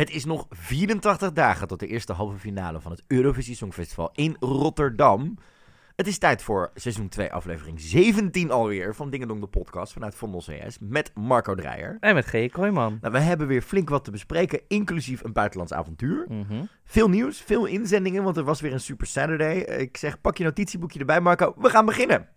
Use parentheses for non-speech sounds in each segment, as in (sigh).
Het is nog 84 dagen tot de eerste halve finale van het Eurovisie Songfestival in Rotterdam. Het is tijd voor seizoen 2, aflevering 17 alweer van Dingendong de podcast vanuit Vondel CS met Marco Dreyer. En met G. Kooijman. Nou, we hebben weer flink wat te bespreken, inclusief een buitenlands avontuur. Mhm. Veel nieuws, veel inzendingen, want er was weer een Super Saturday. Ik zeg, pak je notitieboekje erbij, Marco. We gaan beginnen.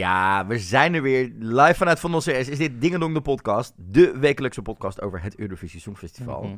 Ja, we zijn er weer. Live vanuit Van CS is dit Dingendong de podcast. De wekelijkse podcast over het Eurovisie Songfestival. Mhm.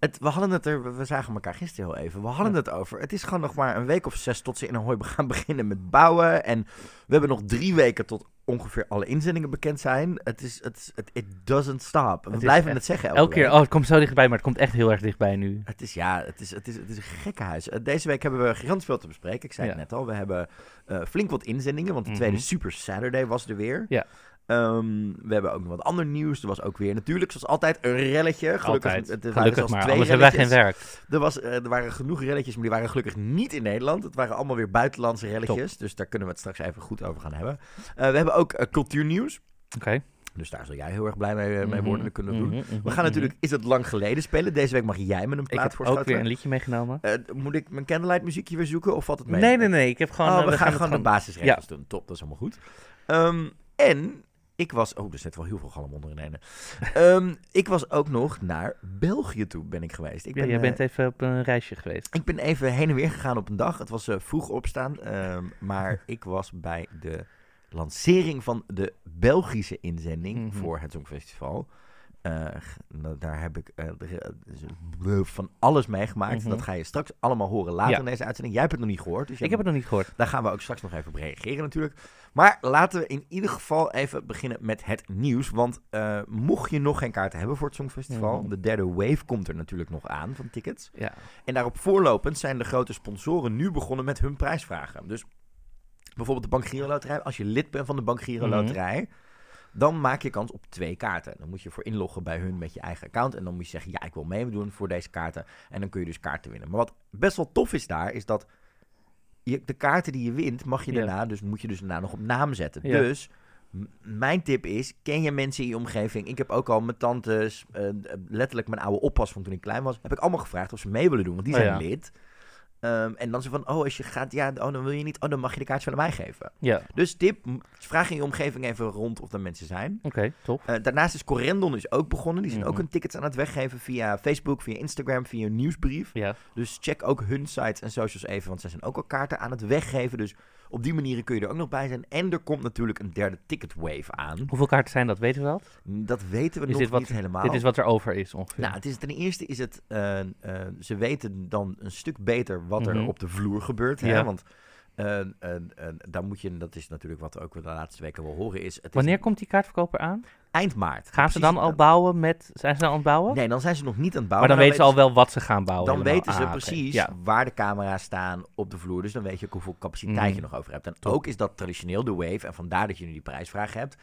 Het, we hadden het er, we- zagen elkaar gisteren heel even. We hadden het over. Het is gewoon nog maar een week of zes tot ze in Ahoy (laughs) gaan beginnen met bouwen. En we hebben nog drie weken tot ongeveer alle inzendingen bekend zijn. Het is, het, is- het it doesn't stop. We Het blijven echt- het zeggen elke, Elke keer, oh, het komt zo dichtbij, maar het komt echt heel erg dichtbij nu. Het is, ja, het is, het is, het is een gekkenhuis. Uh, Deze week hebben we gigantisch veel te bespreken. Ik zei het net al. We hebben eh, flink wat inzendingen, want de Mhm. tweede Super Saturday was er weer. Ja. Ehm, we hebben ook nog wat ander nieuws. Er was ook weer natuurlijk, zoals altijd, een relletje. Gelukkig, Altijd. het- er waren Gelukkig zelfs maar, twee anders hebben wij geen werk. Er, was, eh, er waren genoeg relletjes, maar die waren gelukkig niet in Nederland. Het waren allemaal weer buitenlandse relletjes. Dus daar kunnen we het straks even goed over gaan hebben. Eh, we hebben ook eh, cultuurnieuws. Oké. Dus daar zal jij heel erg blij mee, mee worden. Dat kunnen we doen. Mhm, mhm, We gaan natuurlijk Is het lang geleden spelen. Deze week mag jij me een Ik plaat heb voorschoten. ook weer een liedje meegenomen. Moet ik mijn candlelight muziekje weer zoeken of valt het mee? Nee, nee, nee. Ik heb gewoon... Oh, we, gaan, gewoon de basisregels doen. Top, dat is allemaal goed. Ehm, en ik was... Oh, er zit wel heel veel galm onder in ene. Ehm, ik was ook nog naar België toe ben ik geweest. Ik Ja, ben, jij eh, bent even op een reisje geweest. ik ben even heen en weer gegaan op een dag. Het was eh, vroeg opstaan. ehm, maar (laughs) ik was bij de lancering van de Belgische inzending Mhm. voor het Songfestival. Eh, daar heb ik eh, eh, een van alles meegemaakt. Mhm. Dat ga je straks allemaal horen later Ja. in deze uitzending. Jij hebt het nog niet gehoord. Dus Ik heb het nog niet gehoord. daar gaan we ook straks nog even op reageren natuurlijk. Maar laten we in ieder geval even beginnen met het nieuws. Want eh, mocht je nog geen kaarten hebben voor het Songfestival... Mhm. de derde wave komt er natuurlijk nog aan van tickets. Ja. En daarop voorlopend zijn de grote sponsoren nu begonnen met hun prijsvragen. Dus bijvoorbeeld de Bank Giro Loterij. Als je lid bent van de Bank Giro Mhm. Loterij... dan maak je kans op twee kaarten. Dan moet je voor inloggen bij hun met je eigen account. En dan moet je zeggen, ja, ik wil meedoen voor deze kaarten. En dan kun je dus kaarten winnen. Maar wat best wel tof is daar, is dat... Je, de kaarten die je wint, mag je Ja. daarna, dus moet je dus daarna nog op naam zetten. Ja. Dus mijn tip is, ken je mensen in je omgeving? Ik heb ook al mijn tantes, eh, letterlijk mijn oude oppas van toen ik klein was, heb ik allemaal gevraagd of ze mee willen doen, want die Oh, zijn ja. lid. Ehm, en dan zo van, oh, als je gaat, ja, oh, dan wil je niet, oh, dan mag je de kaartjes van mij geven. Ja. Dus tip, vraag in je omgeving even rond of er mensen zijn. Oké, tof. Eh, daarnaast is Corendon is ook begonnen. Die zijn ook Mhm. hun tickets aan het weggeven via Facebook, via Instagram, via een nieuwsbrief. Ja. Dus check ook hun sites en socials even, want zij zijn ook al kaarten aan het weggeven. Dus op die manier kun je er ook nog bij zijn. En er komt natuurlijk een derde ticketwave aan. Hoeveel kaarten zijn dat? Weten we dat? Dat weten we Is nog dit wat- niet helemaal. Dit is wat er over is ongeveer. Nou, het is, ten eerste is het, eh, eh, ze weten dan een stuk beter wat er Mhm. op de vloer gebeurt. Hè? Ja. Want eh, eh, eh, daar moet je, dat is natuurlijk wat we ook de laatste weken wel horen, is... Het is Wanneer komt die kaartverkoper aan? Eind maart. Gaan ze dan al bouwen met... Zijn ze dan aan het bouwen? Nee, dan zijn ze nog niet aan het maar bouwen. dan weten ze al wel wat ze gaan bouwen. Dan helemaal. weten ze Ah, precies Ja. waar de camera's staan op de vloer. Dus dan weet je ook hoeveel capaciteit je Mhm. nog over hebt. En Top. ook is dat traditioneel de wave. En vandaar dat je nu die prijsvraag hebt.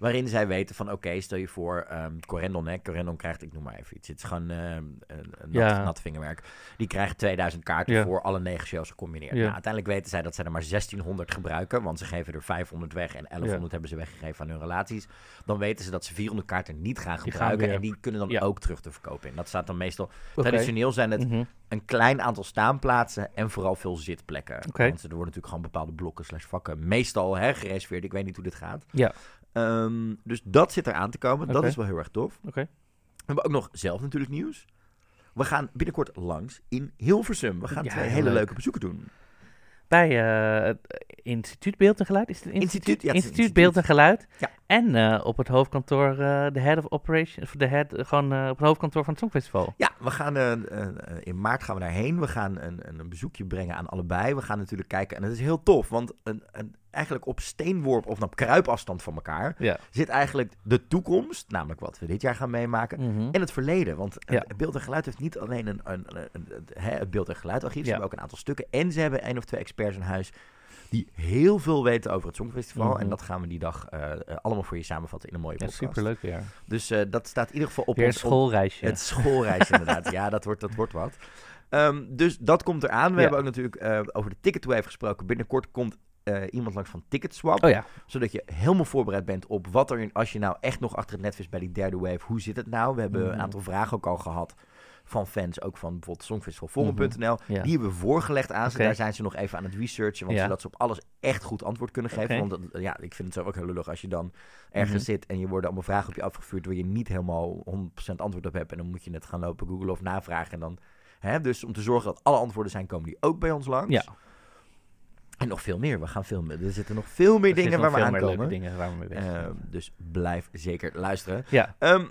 Waarin zij weten van, oké, stel je voor, ehm Corendon, hè. Corendon krijgt, ik noem maar even iets. Het is gewoon ehm, een, een nat, Ja. nat vingerwerk. Die krijgt 2000 kaarten Ja. voor alle negen shows gecombineerd. Ja. Nou, uiteindelijk weten zij dat zij er maar 1600 gebruiken. Want ze geven er 500 weg en 1100 hebben ze weggegeven aan hun relaties. Dan weten ze dat ze 400 kaarten niet gaan Die gaan gebruiken. en die kunnen dan ook terug te verkopen in. Dat staat dan meestal... Traditioneel zijn het Mhm. een klein aantal staanplaatsen en vooral veel zitplekken. Want er worden natuurlijk gewoon bepaalde blokken slash vakken meestal hè, gereserveerd. Ik weet niet hoe dit gaat. Ja. Ehm, dus dat zit eraan te komen. Dat is wel heel erg tof. Oké. We hebben ook nog zelf natuurlijk nieuws. We gaan binnenkort langs in Hilversum. We gaan Ja, twee hele leuk. leuke bezoeken doen. Bij eh, het Instituut Beeld en Geluid. Is het Instituut, instituut? ja, het instituut Beeld en Geluid. Ja. En eh, op het hoofdkantoor, eh, de head of operations, de head, eh, gewoon eh, op het hoofdkantoor van het Songfestival. Ja, we gaan eh, eh, eh, in maart gaan we daarheen. We gaan een, een, een bezoekje brengen aan allebei. We gaan natuurlijk kijken. En het is heel tof, want een, een, eigenlijk op steenworp of op kruipafstand van elkaar Ja. zit eigenlijk de toekomst, namelijk wat we dit jaar gaan meemaken. Mhm. En het verleden, want Ja. beeld en geluid heeft niet alleen een, een, een, het beeld en geluidarchief, ze Ja. hebben ook een aantal stukken. En ze hebben één of twee experts in huis die heel veel weten over het Songfestival. Mhm. En dat gaan we die dag eh, eh, allemaal voor je samenvatten in een mooie Ja, podcast. superleuk weer. Dus eh, dat staat in ieder geval op Weer ons... op- schoolreisje. het schoolreis inderdaad. (laughs) Ja, dat wordt, dat wordt wat. Ehm, dus dat komt eraan. We Ja. hebben ook natuurlijk over de Ticketwave gesproken. Binnenkort komt eh, iemand langs van Ticketswap. Oh ja. Zodat je helemaal voorbereid bent op wat er, in, als je nou echt nog achter het net vist bij die derde wave, hoe zit het nou? We hebben Mhm. een aantal vragen ook al gehad van fans, ook van bijvoorbeeld songfestivalforum.nl. Ja. Die hebben we voorgelegd aan ze. Daar zijn ze nog even aan het researchen, want Ja. zodat ze op alles echt goed antwoord kunnen geven. Want dat- ja, ik vind het zo ook heel lullig als je dan ergens Mhm. zit en je worden allemaal vragen op je afgevuurd waar je niet helemaal 100% antwoord op hebt. En dan moet je het gaan lopen googlen of navragen. En dan, hè, dus om te zorgen dat alle antwoorden zijn, komen die ook bij ons langs. Ja. En nog veel meer. We gaan veel meer. Er zitten nog veel meer Er dingen waar we veel meer aankomen. dingen waar we mee bezig zijn. Ehm, dus blijf zeker luisteren. ja. Ehm,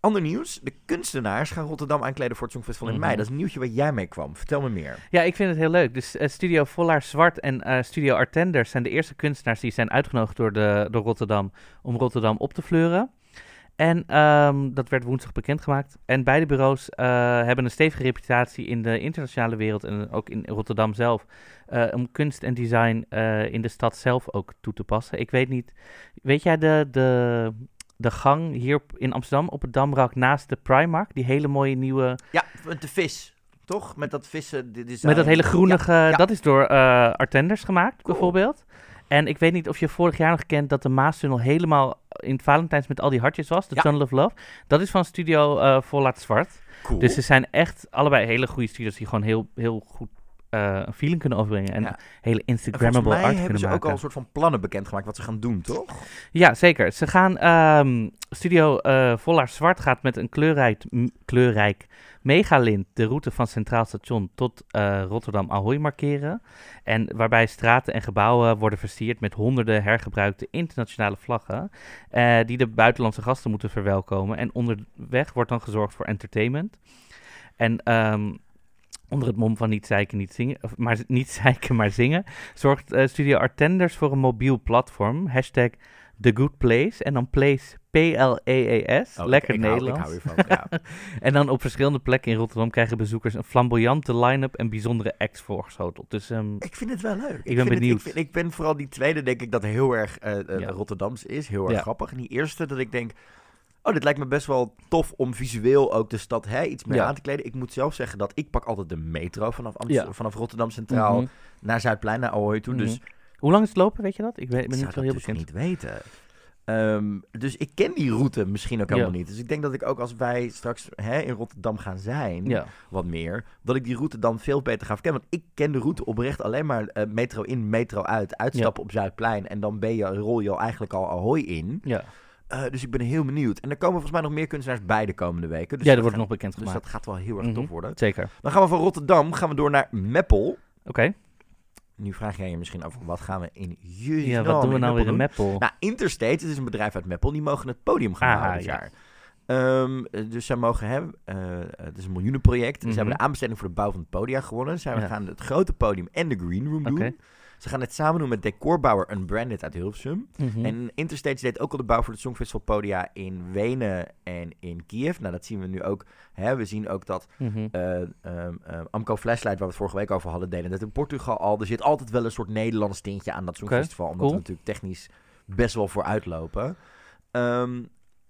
ander nieuws. De kunstenaars gaan Rotterdam aankleden voor het Songfestival in Mhm. mei. Dat is een nieuwtje waar jij mee kwam. Vertel me meer. ja, ik vind het heel leuk. Dus eh, Studio Vollaar Zwart en eh, Studio Artenders zijn de eerste kunstenaars die zijn uitgenodigd door, de, door Rotterdam om Rotterdam op te fleuren. En ehm, dat werd woensdag bekendgemaakt. En beide bureaus eh, hebben een stevige reputatie in de internationale wereld en ook in Rotterdam zelf. eh, om kunst en design eh, in de stad zelf ook toe te passen. Ik weet niet, weet jij de, de, de gang hier in Amsterdam op het Damrak naast de Primark? Die hele mooie nieuwe Ja, de vis. Toch? Met dat vissen. Is met dat hele groenige, ja. dat is door Artenders gemaakt, Cool. bijvoorbeeld. En ik weet niet of je vorig jaar nog kent dat de Maastunnel helemaal in het Valentijns met al die hartjes was. De Ja. Tunnel of Love. Dat is van studio eh Vollaat Zwart. Cool. Dus ze zijn echt allebei hele goede studios die gewoon heel, heel goed eh, een feeling kunnen overbrengen. En Ja. hele En Instagrammable art hebben kunnen ze ook maken. al een soort van plannen bekendgemaakt wat ze gaan doen, toch? Ja, zeker. Ze gaan, ehm, studio Vollaar Zwart gaat met een kleurrijk, kleurrijk megalint de route van Centraal Station tot eh, Rotterdam Ahoy markeren. En waarbij straten en gebouwen worden versierd met honderden hergebruikte internationale vlaggen. eh, die de buitenlandse gasten moeten verwelkomen. En onderweg wordt dan gezorgd voor entertainment. En ehm, onder het mom van niet zeiken, niet zingen, maar niet (laughs) zeiken, maar zingen, zorgt eh, Studio Artenders voor een mobiel platform. Hashtag The Good Place. En dan Place P-L-E-E-S. Oh, Lekker ik, ik hou- Nederlands. ik hou hiervan, ja. (laughs) En dan op verschillende plekken in Rotterdam krijgen bezoekers een flamboyante line-up en bijzondere acts voorgeschoteld. Dus ehm, Ik vind het wel leuk. Ik ben het- benieuwd. ik, vind- ik ben vooral die tweede, denk ik, dat heel erg eh, eh, Ja. Rotterdams is. Heel erg Ja. grappig. En die eerste, dat ik denk... Oh, dit lijkt me best wel tof om visueel ook de stad hè, iets meer Ja. aan te kleden. Ik moet zelf zeggen dat ik pak altijd de metro vanaf, Amst- Ja. vanaf Rotterdam Centraal mhm. naar Zuidplein, naar Ahoy toe. Dus Mhm. Hoe lang is het lopen, weet je dat? Ik weet, ik ben niet zo heel dus bekend. niet weten. Ehm, dus ik ken die route misschien ook helemaal Ja. niet. Dus ik denk dat ik ook als wij straks hè, in Rotterdam gaan zijn, Ja. wat meer, dat ik die route dan veel beter ga verkennen. Want ik ken de route oprecht alleen maar eh, metro in, metro uit, uitstappen op Zuidplein en dan ben je, rol je al eigenlijk al Ahoy in. Ja, Eh, dus ik ben heel benieuwd. En er komen volgens mij nog meer kunstenaars bij de komende weken. Dus ja dat wordt gaat- nog bekend Dus gemaakt. dat gaat wel heel erg Mhm. tof worden. Zeker. Dan gaan we van Rotterdam gaan we door naar Meppel. Oké. Nu vraag jij je misschien af, wat gaan we in juli Ja, wat doen we nou weer in Meppel? Nou, Interstate, het is een bedrijf uit Meppel, die mogen het podium gaan Ah, houden dit ja. jaar. Ehm, eh, dus zij mogen hebben, eh, het is een miljoenenproject. Mhm. Ze hebben de aanbesteding voor de bouw van het podium gewonnen. Zij Ja. gaan het grote podium en de green room doen. Ze gaan het samen doen met decorbouwer Unbranded uit Hilversum. Mhm. En Interstate deed ook al de bouw voor het Songfestival podia in Wenen en in Kiev. Nou, dat zien we nu ook. Hè? We zien ook dat ehm, Amco Flashlight, waar we het vorige week over hadden, deden dat in Portugal al. Er zit altijd wel een soort Nederlands tintje aan dat Songfestival. Omdat cool. we natuurlijk technisch best wel vooruit lopen. Ehm,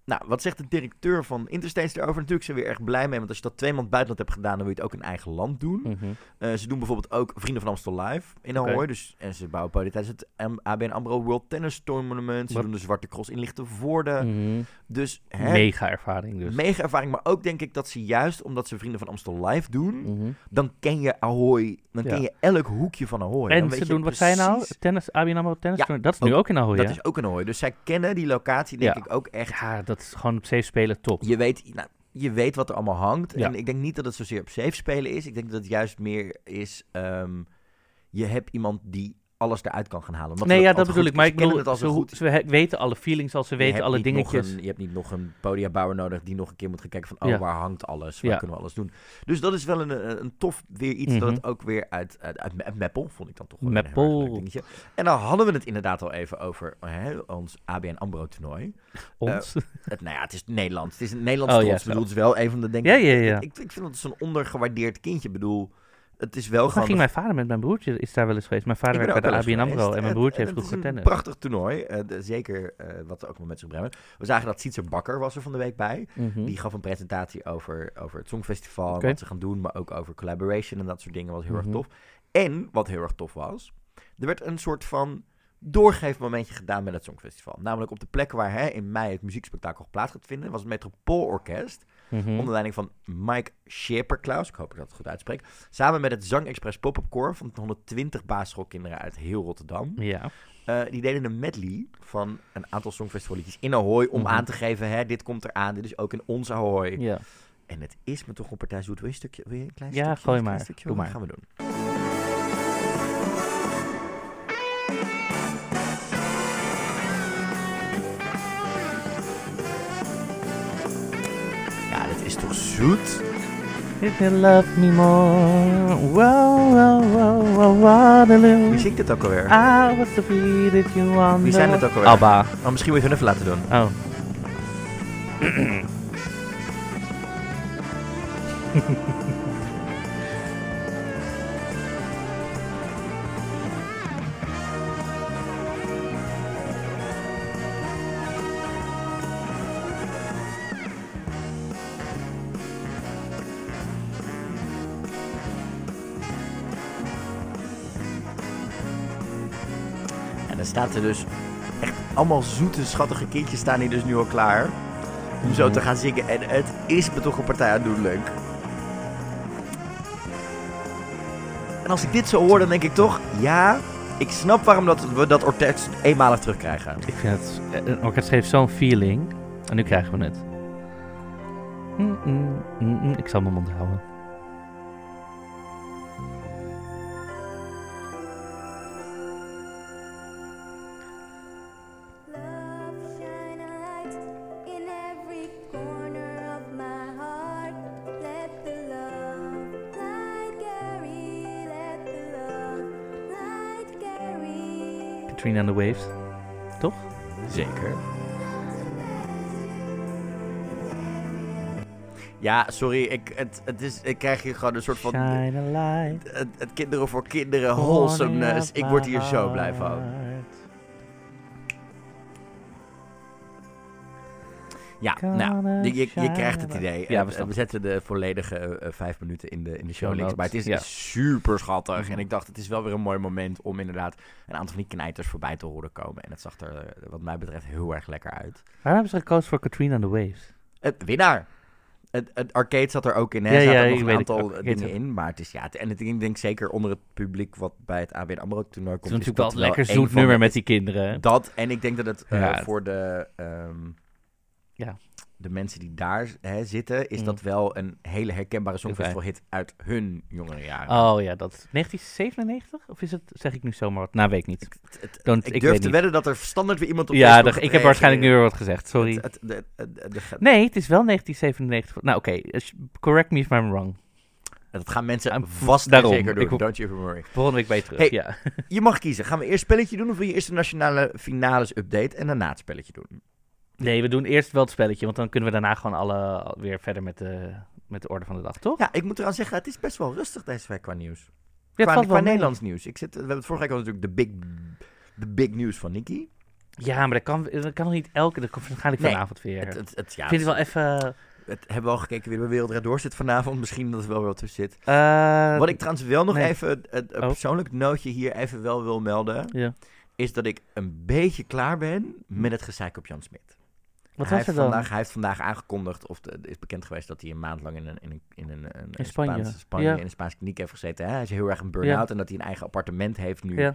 nou, wat zegt de directeur van Interstate erover? Natuurlijk zijn we weer erg blij mee. Want als je dat twee maand buitenland hebt gedaan, dan wil je het ook in eigen land doen. Mhm. Eh, ze doen bijvoorbeeld ook Vrienden van Amstel Live in. Ahoy. Dus, en ze bouwen podium tijdens het ABN AMRO World Tennis Tournament. Ze Wat? doen de Zwarte Cross in Lichtenvoorde. Mhm. Dus hè, Mega ervaring dus. mega ervaring. Maar ook denk ik dat ze juist omdat ze Vrienden van Amstel Live doen... Mhm. dan ken je Ahoy. Dan Ja. ken je elk hoekje van Ahoy. Dan En weet ze je doen, wat nou? precies- Tennis, ABN AMRO tennis Ja, toernooi. Dat is nu ook- in Ahoy, Dat hè? is ook een Ahoy. Dus zij kennen die locatie denk Ja. ik ook echt. Ja, dat is gewoon op safe spelen top. Je weet, nou, je weet wat er allemaal hangt. Ja. En ik denk niet dat het zozeer op safe spelen is. Ik denk dat het juist meer is... ehm, je hebt iemand die alles eruit kan gaan halen. Omdat nee, ja, dat bedoel ik. Maar ik bedoel, het al ze, goed. ze weten alle feelings al, ze weten alle dingetjes. een- je hebt niet nog een podiabouwer nodig die nog een keer moet gaan kijken van... oh, Ja. waar hangt alles? Waar Ja. kunnen we alles doen? Dus dat is wel een, een, een tof weer iets dat Mhm. het ook weer uit, uit, uit, Meppel, vond ik dan toch wel een Meppel. leuk dingetje. En dan hadden we het inderdaad al even over hè, ons ABN AMRO toernooi. Ons. Het, nou ja, het is Nederlands. Het is een Nederlands Oh, trots. ja, Ik bedoel, het is wel een van de denk Ja, ik- ja, ja. Ik, ik vind dat het zo'n ondergewaardeerd kindje. Ik bedoel, het is wel gewoon... ging mijn vader met mijn broertje, is daar wel eens geweest. Mijn vader werkt bij de ABN AMRO en mijn broertje heeft het vroeger is een tennis. prachtig toernooi. eh, zeker eh, wat ook wel met zich brengt. We zagen dat Sietse Bakker was er van de week bij. Mhm. Die gaf een presentatie over, over het Songfestival wat ze gaan doen. Maar ook over collaboration en dat soort dingen. was heel Mhm. erg tof. En wat heel erg tof was. Er werd een soort van doorgeefmomentje gedaan met het Songfestival. Namelijk op de plekken waar hè, in mei het muziekspektakel plaats gaat vinden. Was het Metropoolorkest. Mhm. Onder leiding van Mike Scheperklaus. Ik hoop dat ik dat goed uitspreek. Samen met het Zang Express Pop-Up Core van 120 basisschoolkinderen uit heel Rotterdam. Ja. Eh, die deden een medley van een aantal songfestivalliedjes in Ahoy. Om Mhm. aan te geven, hè, dit komt eraan. Dit is ook in ons Ahoy. ja. En het is me toch een partij zoet. Wil je een stukje? Wil je een klein Ja, stukje? gooi Een klein maar. Stukje? Doe Wat maar. gaan we doen? Is toch zoet? If you love me more, wow, wow, wow, wow, Waterloo. Wie zingt dit ook alweer? I was the that you want. Wie zijn het ook alweer? Abba. Oh, misschien moet je hun even laten doen. Oh. Dus echt allemaal zoete, schattige kindjes staan hier dus nu al klaar. Om zo Mhm. te gaan zingen. En het is me toch een partij aandoenlijk. En als ik dit zo hoor, dan denk ik toch... Ja, ik snap waarom dat, we dat orkest eenmalig terugkrijgen. Ik vind het... Een orkest geeft zo'n feeling. En nu krijgen we het. Mm, mm, mm. Ik zal mijn mond houden. Katrina and the Waves. Toch? Zeker. Ja, sorry, ik, het, het is, ik krijg hier gewoon een soort van... Shine a light. Het, het kinderen voor kinderen wholesomeness. Ik word hier zo blij van. Ja, nou, je, je, je krijgt het idee. Ja, Eh, we zetten de volledige eh, vijf minuten in de, in de show links. Maar het is ja. super schattig. Mhm. En ik dacht, het is wel weer een mooi moment om inderdaad een aantal van die knijters voorbij te horen komen. En het zag er, eh, wat mij betreft, heel erg lekker uit. Waarom hebben ze gekozen voor Katrina and the Waves? Het winnaar. Het, het arcade zat er ook in. Hè. Ja, Er zaten ja, nog een aantal het. eh, dingen in. Maar het is ja. het- En het, ik denk zeker onder het publiek wat bij het ABN AMRO toernooi Het komt. is natuurlijk wel een lekker zoet nummer met die kinderen. Dat, en ik denk dat het eh, Ja. voor de, ehm, Ja. de mensen die daar hè, zitten, is Mm. dat wel een hele herkenbare songfestivalhit uit hun jongere jaren. Oh ja, dat 1997? Of is het, zeg ik nu zomaar wat? Nou, weet ik niet. Het- het- Don't- ik ik durf te niet. wedden dat er standaard weer iemand op Ja, dat- ik heb waarschijnlijk nu weer wat gezegd. Sorry. Het- het- de- de- de- Nee, het is wel 1997. Nou, oké. Correct me if I'm wrong. Dat gaan mensen vast daarom. zeker doen. Ik- Don't you ever worry. Volgende week ben je terug. Hey. Ja. Je mag kiezen. Gaan we eerst spelletje doen of wil je eerst de nationale finales update en daarna het spelletje doen? Nee, we doen eerst wel het spelletje, want dan kunnen we daarna gewoon alle weer verder met de, met de orde van de dag, toch? Ja, ik moet eraan zeggen, het is best wel rustig deze week qua nieuws. Ja, het qua qua. Nederlands nieuws. Ik zit, we hebben het vorige week al natuurlijk de big, de big news van Nicky. Ja, maar dat kan, dat kan nog niet elke. Dat komt waarschijnlijk Nee, vanavond weer. Het, het, het, ja, vind het wel even... het hebben we al gekeken wie er bij door zit vanavond. Misschien dat er wel wat tussen zit. eh, Wat ik trouwens wel nog nee. even, een, een Oh. persoonlijk nootje hier even wel wil melden. Ja. Is dat ik een beetje klaar ben met het gezeik op Jan Smit. Wat hij, was er heeft dan? vandaag, hij heeft vandaag aangekondigd, of het is bekend geweest, dat hij een maand lang in een, in een, in een, een- een Spanje. Spaans- Spanje Ja. in een Spaanse kliniek heeft gezeten. Hè? Hij is heel erg een burn-out en dat hij een eigen appartement heeft nu Ja.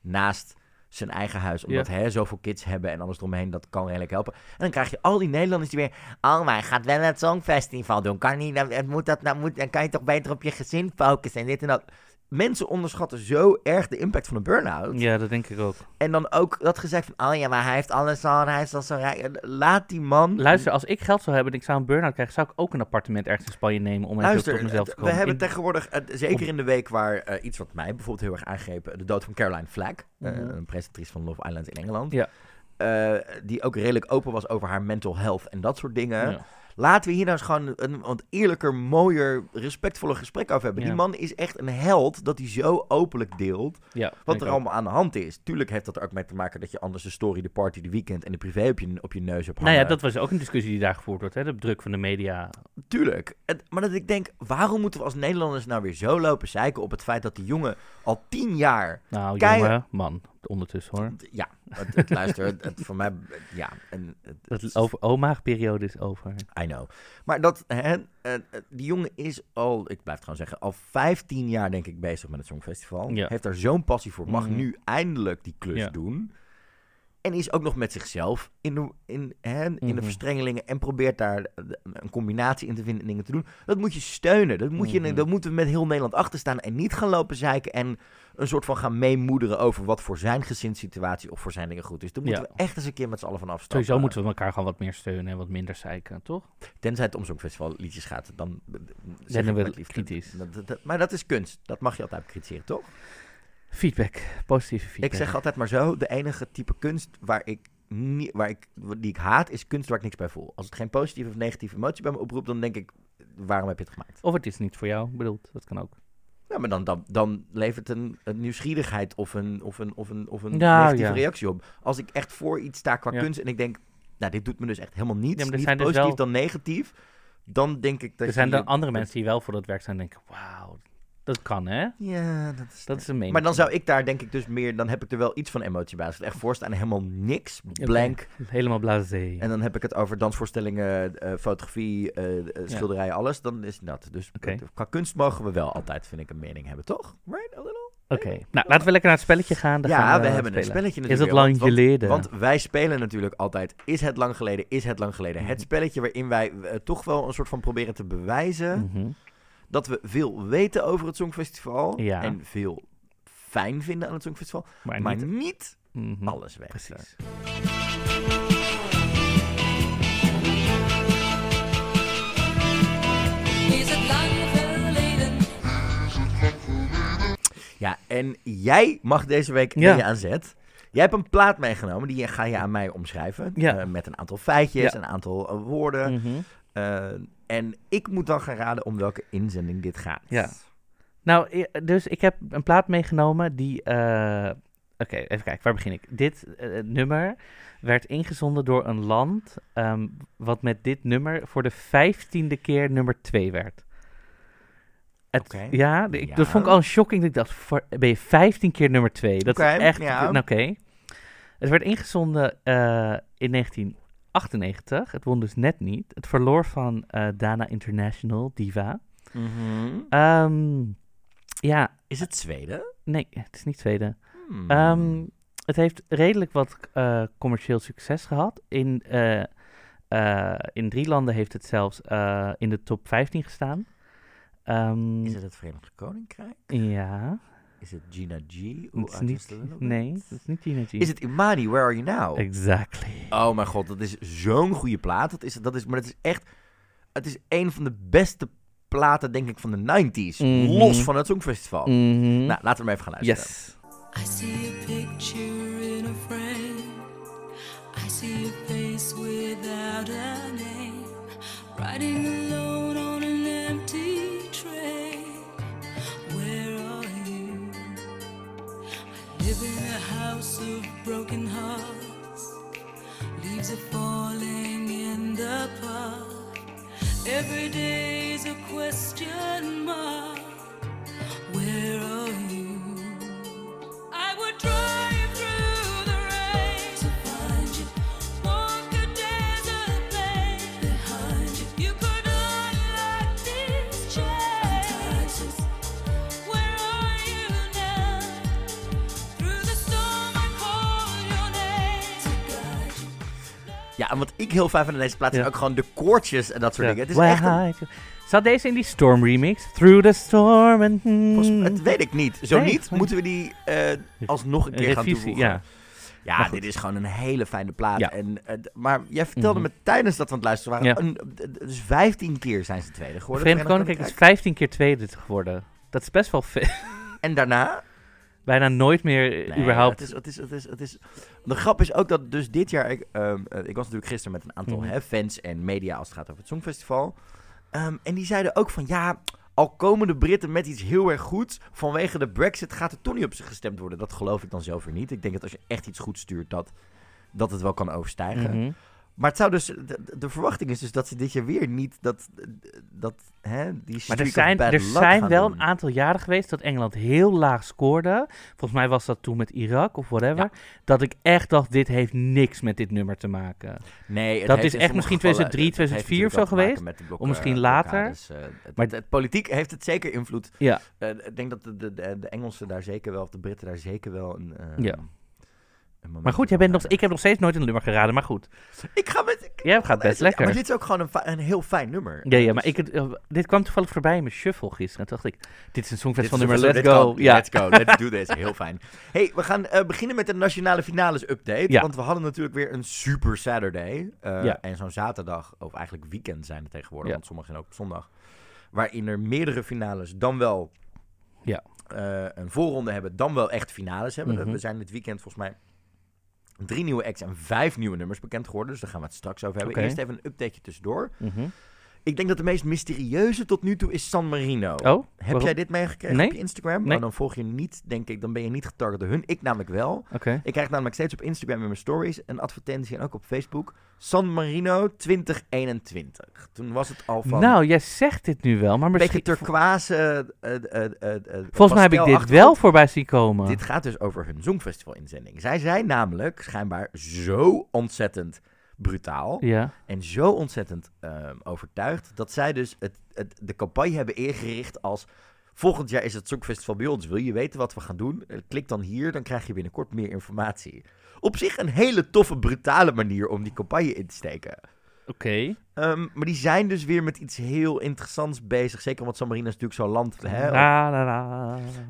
naast zijn eigen huis. Omdat hè, zoveel kids hebben en alles eromheen, dat kan redelijk helpen. En dan krijg je al die Nederlanders die weer... Oh, maar hij gaat wel het Songfestival doen. Kan niet, dan, moet dat, nou moet, dan kan je toch beter op je gezin focussen en dit en dat. Mensen onderschatten zo erg de impact van een burn-out. ja, dat denk ik ook. En dan ook dat gezegd van... Oh ja, maar hij heeft alles al, hij is al zo rijk. Laat die man... Luister, als ik geld zou hebben en ik zou een burn-out krijgen, zou ik ook een appartement ergens in Spanje nemen om even Luister, tot mezelf te komen. we hebben tegenwoordig, eh, zeker in de week waar eh, iets wat mij bijvoorbeeld heel erg aangreep, de dood van Caroline Flack, eh, Mhm. een presentatrice van Love Island in Engeland, Ja. eh, die ook redelijk open was over haar mental health en dat soort dingen. Ja. Laten we hier nou eens gewoon een wat eerlijker, mooier, respectvoller gesprek over hebben. Ja. Die man is echt een held dat hij zo openlijk deelt Ja, wat er ook. allemaal aan de hand is. Tuurlijk heeft dat er ook mee te maken dat je anders de story, de party, de weekend en de privé op je, op je neus hebt Nou ja, hangen. dat was ook een discussie die daar gevoerd wordt. Hè? De druk van de media. Tuurlijk. Maar dat ik denk, waarom moeten we als Nederlanders nou weer zo lopen zeiken op het feit dat die jongen al tien jaar... Nou, Kei- jongen, man, ondertussen hoor. Ja, het, het luister, het, het voor mij... Ja, en, het, het over, oma-periode is over. I know. Maar dat, hè, eh, die jongen is al, ik blijf het gewoon zeggen, al 15 jaar denk ik bezig met het Songfestival. Ja. Heeft daar zo'n passie voor. Mag Mhm. nu eindelijk die klus Ja. doen. En is ook nog met zichzelf in de, in, hè, in de Mhm. verstrengelingen. En probeert daar de- een combinatie in te vinden en dingen te doen. Dat moet je steunen. Dat, moet je, Mhm. dat moeten we met heel Nederland achter staan. En niet gaan lopen zeiken en een soort van gaan meemoederen over wat voor zijn gezinssituatie of voor zijn dingen goed is. Daar moeten Ja. we echt eens een keer met z'n allen van afstappen. Sowieso moeten we elkaar gewoon wat meer steunen en wat minder zeiken, toch? Tenzij het om zo'n festival liedjes gaat, dan eh, zeg Zijn we kritisch. Dat- dat- dat- maar dat is kunst. Dat mag je altijd bekritiseren, toch? Feedback, positieve feedback. Ik zeg altijd maar zo, de enige type kunst waar ik, niet, waar ik, die ik haat, is kunst waar ik niks bij voel. Als het geen positieve of negatieve emotie bij me oproept, dan denk ik, waarom heb je het gemaakt? Of het is niet voor jou, bedoeld. Dat kan ook. Ja, maar dan, dan, dan levert een, een nieuwsgierigheid of een, of een, of een, of een Ja, negatieve ja. reactie op. Als ik echt voor iets sta qua Ja. kunst en ik denk, nou, dit doet me dus echt helemaal niets, er niet dus positief wel- dan negatief, dan denk ik dat er zijn dan andere mensen die wel voor dat werk zijn en denken, wauw, dat kan hè? Ja, dat is... Dat is een mening. Maar dan zou ik daar denk ik dus meer, dan heb ik er wel iets van emotie bij. Als ik echt voorstaan helemaal niks, blank. Helemaal blasé. En dan heb ik het over dansvoorstellingen, eh, fotografie, eh, eh, schilderijen, alles. Dan is dat. Dus Oké. qua kunst mogen we wel altijd, vind ik, een mening hebben, toch? Right, a little? Oké, nou laten we lekker naar het spelletje gaan. Dan ja, gaan we, we, hebben een spelen. spelletje Is natuurlijk. het lang want- geleden? Want, want wij spelen natuurlijk altijd, is het lang geleden, is het lang geleden. Het Mhm. spelletje waarin wij toch wel een soort van proberen te bewijzen Mhm. Dat we veel weten over het Songfestival. Ja. En veel fijn vinden aan het Songfestival. Maar, Maar niet... niet Mhm. alles weten. Precies. Is het lang geleden? Ja, en jij mag deze week Ja. je aan zet. Jij hebt een plaat meegenomen, die ga je aan mij omschrijven. Ja. eh, met een aantal feitjes, Ja. een aantal eh, woorden. Mhm. Eh, en ik moet dan gaan raden om welke inzending dit gaat. Ja. Nou, dus ik heb een plaat meegenomen die... eh, Oké, even kijken, waar begin ik? Dit eh, nummer werd ingezonden door een land ehm, wat met dit nummer voor de vijftiende keer nummer 2 werd. Het, Oké. Ja, de- ik, Ja. dat vond ik al shocking. Dat ik dacht, voor, ben je 15 keer nummer 2? Dat is echt... ja. Oké. Het werd ingezonden eh, in 1998. Het won dus net niet. Het verloor van eh, Dana International, Diva. Mhm. Ehm, ja, Is het Zweden? nee, het is niet Zweden. Hmm. Ehm, het heeft redelijk wat eh, commercieel succes gehad. In, eh, in drie landen heeft het zelfs in de top 15 gestaan. Ehm, is het het Verenigd Koninkrijk? Ja, Is het Gina G? het is niet, nee, het is niet Gina G. Is het Imani, Where Are You Now? Exactly. Oh mijn god, dat is zo'n goede plaat. Dat is, dat is, maar het is echt... Het is een van de beste platen, denk ik, van de 90s. Mhm. Los van het Songfestival. Mhm. Nou, laten we maar even gaan luisteren. yes. I see a picture in a frame. I see a face without a name. Riding Every day's a question mark. Ja, en wat ik heel fijn vind aan deze plaat zijn Ja. ook gewoon de koortjes en dat soort Ja. dingen. Het is echt een-? Zat deze in die Storm remix? Through the storm and... het weet ik niet. Zo Nee, niet, moeten we die eh, alsnog een keer gaan toevoegen. ja. Ja, dit is gewoon een hele fijne plaat. Ja. En, eh, maar jij vertelde Mhm. me tijdens dat we aan het luisteren waren, Ja. een, dus 15 keer zijn ze tweede geworden. Verenigd Koninkrijk is 15 keer tweede geworden. Dat is best wel veel. En daarna? Bijna nooit meer Nee, überhaupt... Het is, het is, het is, het is, de grap is ook dat dus dit jaar... Ik, ehm, eh, ik was natuurlijk gisteren met een aantal Mhm. hè, fans en media als het gaat over het Songfestival. Ehm, en die zeiden ook van ja... Al komen de Britten met iets heel erg goeds, vanwege de Brexit gaat er toch niet op ze gestemd worden. Dat geloof ik dan zelf weer niet. Ik denk dat als je echt iets goed stuurt, dat, dat het wel kan overstijgen. Mhm. Maar het zou dus, de, verwachting is dus dat ze dit jaar weer niet dat, dat hè, die Maar er zijn, er zijn wel doen. een aantal jaren geweest dat Engeland heel laag scoorde. Volgens mij was dat toen met Irak of whatever. Ja. Dat ik echt dacht, dit heeft niks met dit nummer te maken. Nee, het Dat heeft is echt misschien gevallen- 2003, het heeft 2004 of zo geweest. blok- Of misschien later. eh, het, Maar- het- politiek heeft het zeker invloed. Ja. Eh, ik denk dat de, de, de, Engelsen daar zeker wel, of de Britten daar zeker wel een. eh, Ja. Maar goed, jij bent nog, ik heb nog steeds nooit een nummer geraden, maar goed. Ik ga met. ik- Jij gaat best lekker. maar dit is ook gewoon een, een heel fijn nummer. Ja, ja, maar Dus- ik, eh, dit kwam toevallig voorbij in mijn shuffle gisteren. En toen dacht ik, dit is een songfestival nummer, let's go. Ja. Let's go, let's (laughs) do this. Heel fijn. hey, we gaan eh, beginnen met de nationale finales update. Ja. Want we hadden natuurlijk weer een super Saturday. eh, Ja. En zo'n zaterdag, of eigenlijk weekend zijn het tegenwoordig, Ja. want sommigen zijn ook op zondag. Waarin er meerdere finales dan wel Ja. eh, een voorronde hebben, dan wel echt finales hebben. Mhm. We zijn dit weekend volgens mij drie nieuwe acts en vijf nieuwe nummers bekend geworden. Dus daar gaan we het straks over hebben. Eerst even een updateje tussendoor. Mhm. Ik denk dat de meest mysterieuze tot nu toe is San Marino. Oh, Heb waarom? jij dit meegekregen Nee. op je Instagram? Nee. Oh, dan volg je niet, denk ik, dan ben je niet getarget door hun. Ik namelijk wel. Oké. Ik krijg namelijk steeds op Instagram in mijn stories een advertentie en ook op Facebook. San Marino 2021. Toen was het al van Nou, jij zegt dit nu wel, maar een beetje misschien... turquoise. eh, eh, eh, Volgens mij heb ik dit wel voorbij zien komen. Dit gaat dus over hun Songfestival-inzending. Zij zijn namelijk schijnbaar zo ontzettend brutaal Ja. en zo ontzettend ehm, overtuigd dat zij dus het, het, de campagne hebben ingericht als volgend jaar is het Songfestival bij ons. Wil je weten wat we gaan doen? Eh, Klik dan hier, dan krijg je binnenkort meer informatie. Op zich een hele toffe, brutale manier om die campagne in te steken. Oké. Ehm, maar die zijn dus weer met iets heel interessants bezig. Zeker omdat San Marino is natuurlijk zo'n land hè,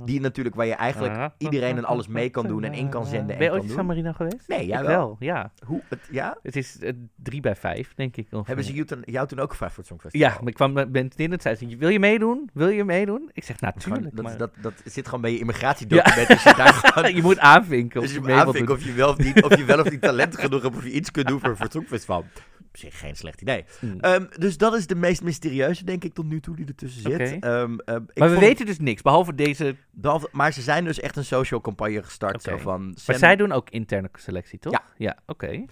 die natuurlijk waar je eigenlijk iedereen en alles mee kan doen en in kan zenden Ben je ooit in San. Marino geweest? Nee, jij wel. wel. Ja. Hoe, het, ja? Het is eh, drie bij vijf, denk ik. ongeveer. Hebben ze jou toen, jou toen ook gevraagd voor het Songfestival? Ja, maar ik kwam met Ben in en zei ze, wil je meedoen? Wil je meedoen? Ik zeg, natuurlijk. dat, maar- dat, dat zit gewoon bij je immigratiedocument. Dus je daar (laughs) gewoon je moet aanvinken. dus of je je aanvinken doen. of je, wel of, niet, of je wel of niet talent genoeg hebt of je iets kunt doen voor, voor het Songfestival. Op zich geen slecht idee. Hmm. Ehm, dus dat is de meest mysterieuze, denk ik, tot nu toe die ertussen zit. Ehm, eh, ik maar we vond- weten dus niks, behalve deze... behalve- maar ze zijn dus echt een social campagne gestart. Zo van, Maar zij doen ook interne selectie, toch? Ja. Ja, oké.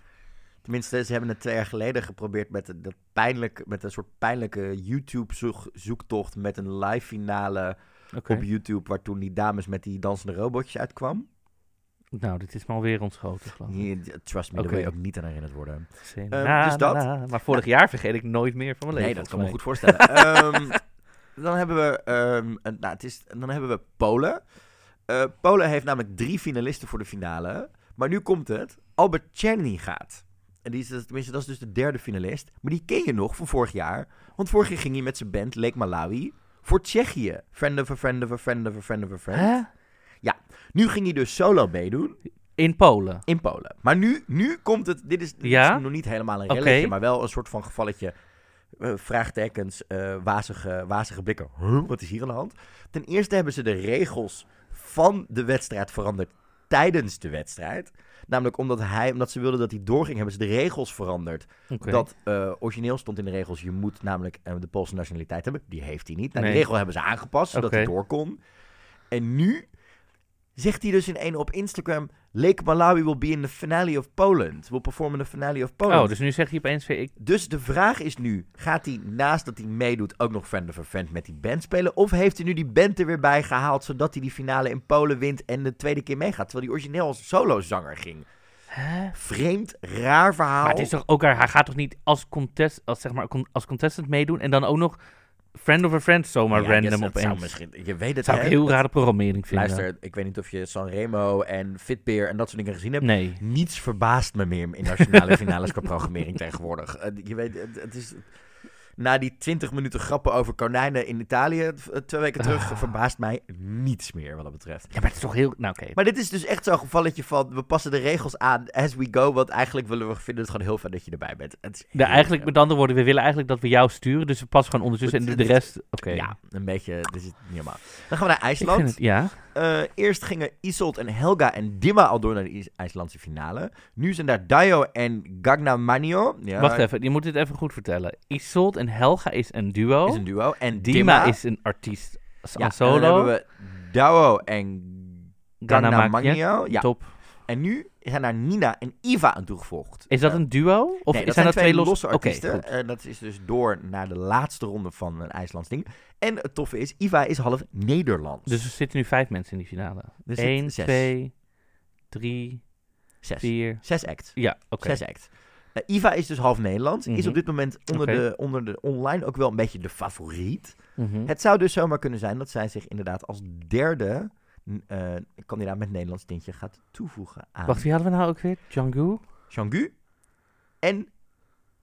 Tenminste, ze hebben het twee jaar geleden geprobeerd met, een- dat pijnlijk, met een soort pijnlijke YouTube-zoektocht met een live finale op YouTube, waar toen die dames met die dansende robotjes uitkwam. Nou, dit is me alweer ontschoten, geloof ik. Trust me, daar Oké. wil je ook niet aan herinnerd worden. Ehm, Na, dus dat. na. Maar vorig jaar vergeet ik nooit meer van mijn leven. Nee, dat kan me goed voorstellen. (laughs) Ehm, dan hebben we, ehm, nou, het is, dan hebben we Polen. Eh, Polen heeft namelijk drie finalisten voor de finale. Maar nu komt het. Albert Czerny gaat. En die is, dus- tenminste, dat is dus de derde finalist. Maar die ken je nog van vorig jaar. Want vorig jaar ging hij met zijn band Lake Malawi voor Tsjechië. Friend of a friend of a friend of a friend of a friend. Nu ging hij dus solo meedoen In Polen. in Polen. Maar nu, nu komt het. Dit is, dit Ja? is nog niet helemaal een relletje, maar wel een soort van gevalletje. eh, vraagtekens, eh, wazige, wazige blikken. Huh, wat is hier aan de hand? Ten eerste hebben ze de regels van de wedstrijd veranderd tijdens de wedstrijd. Namelijk omdat, hij, omdat ze wilden dat hij doorging, hebben ze de regels veranderd. Dat eh, origineel stond in de regels, je moet namelijk de Poolse nationaliteit hebben. Die heeft hij niet. Nou, Nee. Die regel hebben ze aangepast, zodat hij door kon. En nu zegt hij dus in een op Instagram... Lake Malawi will be in the finale of Poland. Will perform in the finale of Poland. Oh, dus nu zeg je opeens weer... Ik... Dus de vraag is nu, gaat hij naast dat hij meedoet ook nog Friend of a Friend met die band spelen? Of heeft hij nu die band er weer bij gehaald, zodat hij die finale in Polen wint en de tweede keer meegaat? Terwijl hij origineel als solozanger ging. Hè? Vreemd, raar verhaal. Maar het is toch ook... raar, Hij gaat toch niet als, contest, als, zeg maar, als contestant meedoen en dan ook nog friend of a friend zomaar Ja, random yes, opeens. Zou misschien, je weet het, zou ik heel rare programmering vinden. Luister, ik weet niet of je Sanremo en Fitbeer en dat soort dingen gezien hebt. Nee. Niets verbaast me meer in nationale finales qua programmering (laughs) tegenwoordig. Eh, je weet, het, het is... na die 20 minuten grappen over konijnen in Italië eh, twee weken terug, Ah. verbaast mij niets meer wat dat betreft. Ja, maar het is toch heel... Nou, oké. Maar dit is dus echt zo'n gevalletje van, we passen de regels aan as we go, want eigenlijk willen we, vinden het gewoon heel fijn dat je erbij bent. Het is Ja, heel eigenlijk, met andere woorden, we willen eigenlijk dat we jou sturen, dus we passen gewoon ondertussen en de rest... Oké. Ja, een beetje, dit is niet normaal. Dan gaan we naar Ik IJsland. vind het, ja. Eh, eerst gingen Isolt en Helga en Dimma al door naar de IJs- IJslandse finale. Nu zijn daar Dayo en Gagna Manio. Ja, Wacht even, je moet dit even goed vertellen. Isolt en Helga is een duo. Is een duo. En Dima, is een artiest als ja, solo. En dan hebben we Dao en Gagna Gana Manio. Ja. Top. En nu zijn daar Nina en Iva aan toegevoegd. Is dat Eh, een duo? Of nee, dat zijn dat twee losse artiesten. goed. Eh, dat is dus door naar de laatste ronde van een IJslands ding. En het toffe is, Iva is half Nederlands. Dus er zitten nu vijf mensen in die finale. Er 1, zes. 2, 3, Zes. 4. Zes acts. Ja, oké. Zes acts. Eh, Iva is dus half Nederlands. Is Mhm. op dit moment onder, de, onder de online ook wel een beetje de favoriet. Mhm. Het zou dus zomaar kunnen zijn dat zij zich inderdaad als derde eh, kandidaat met Nederlands tintje gaat toevoegen aan Wacht, wie hadden we nou ook weer? Django? Jean-Gu en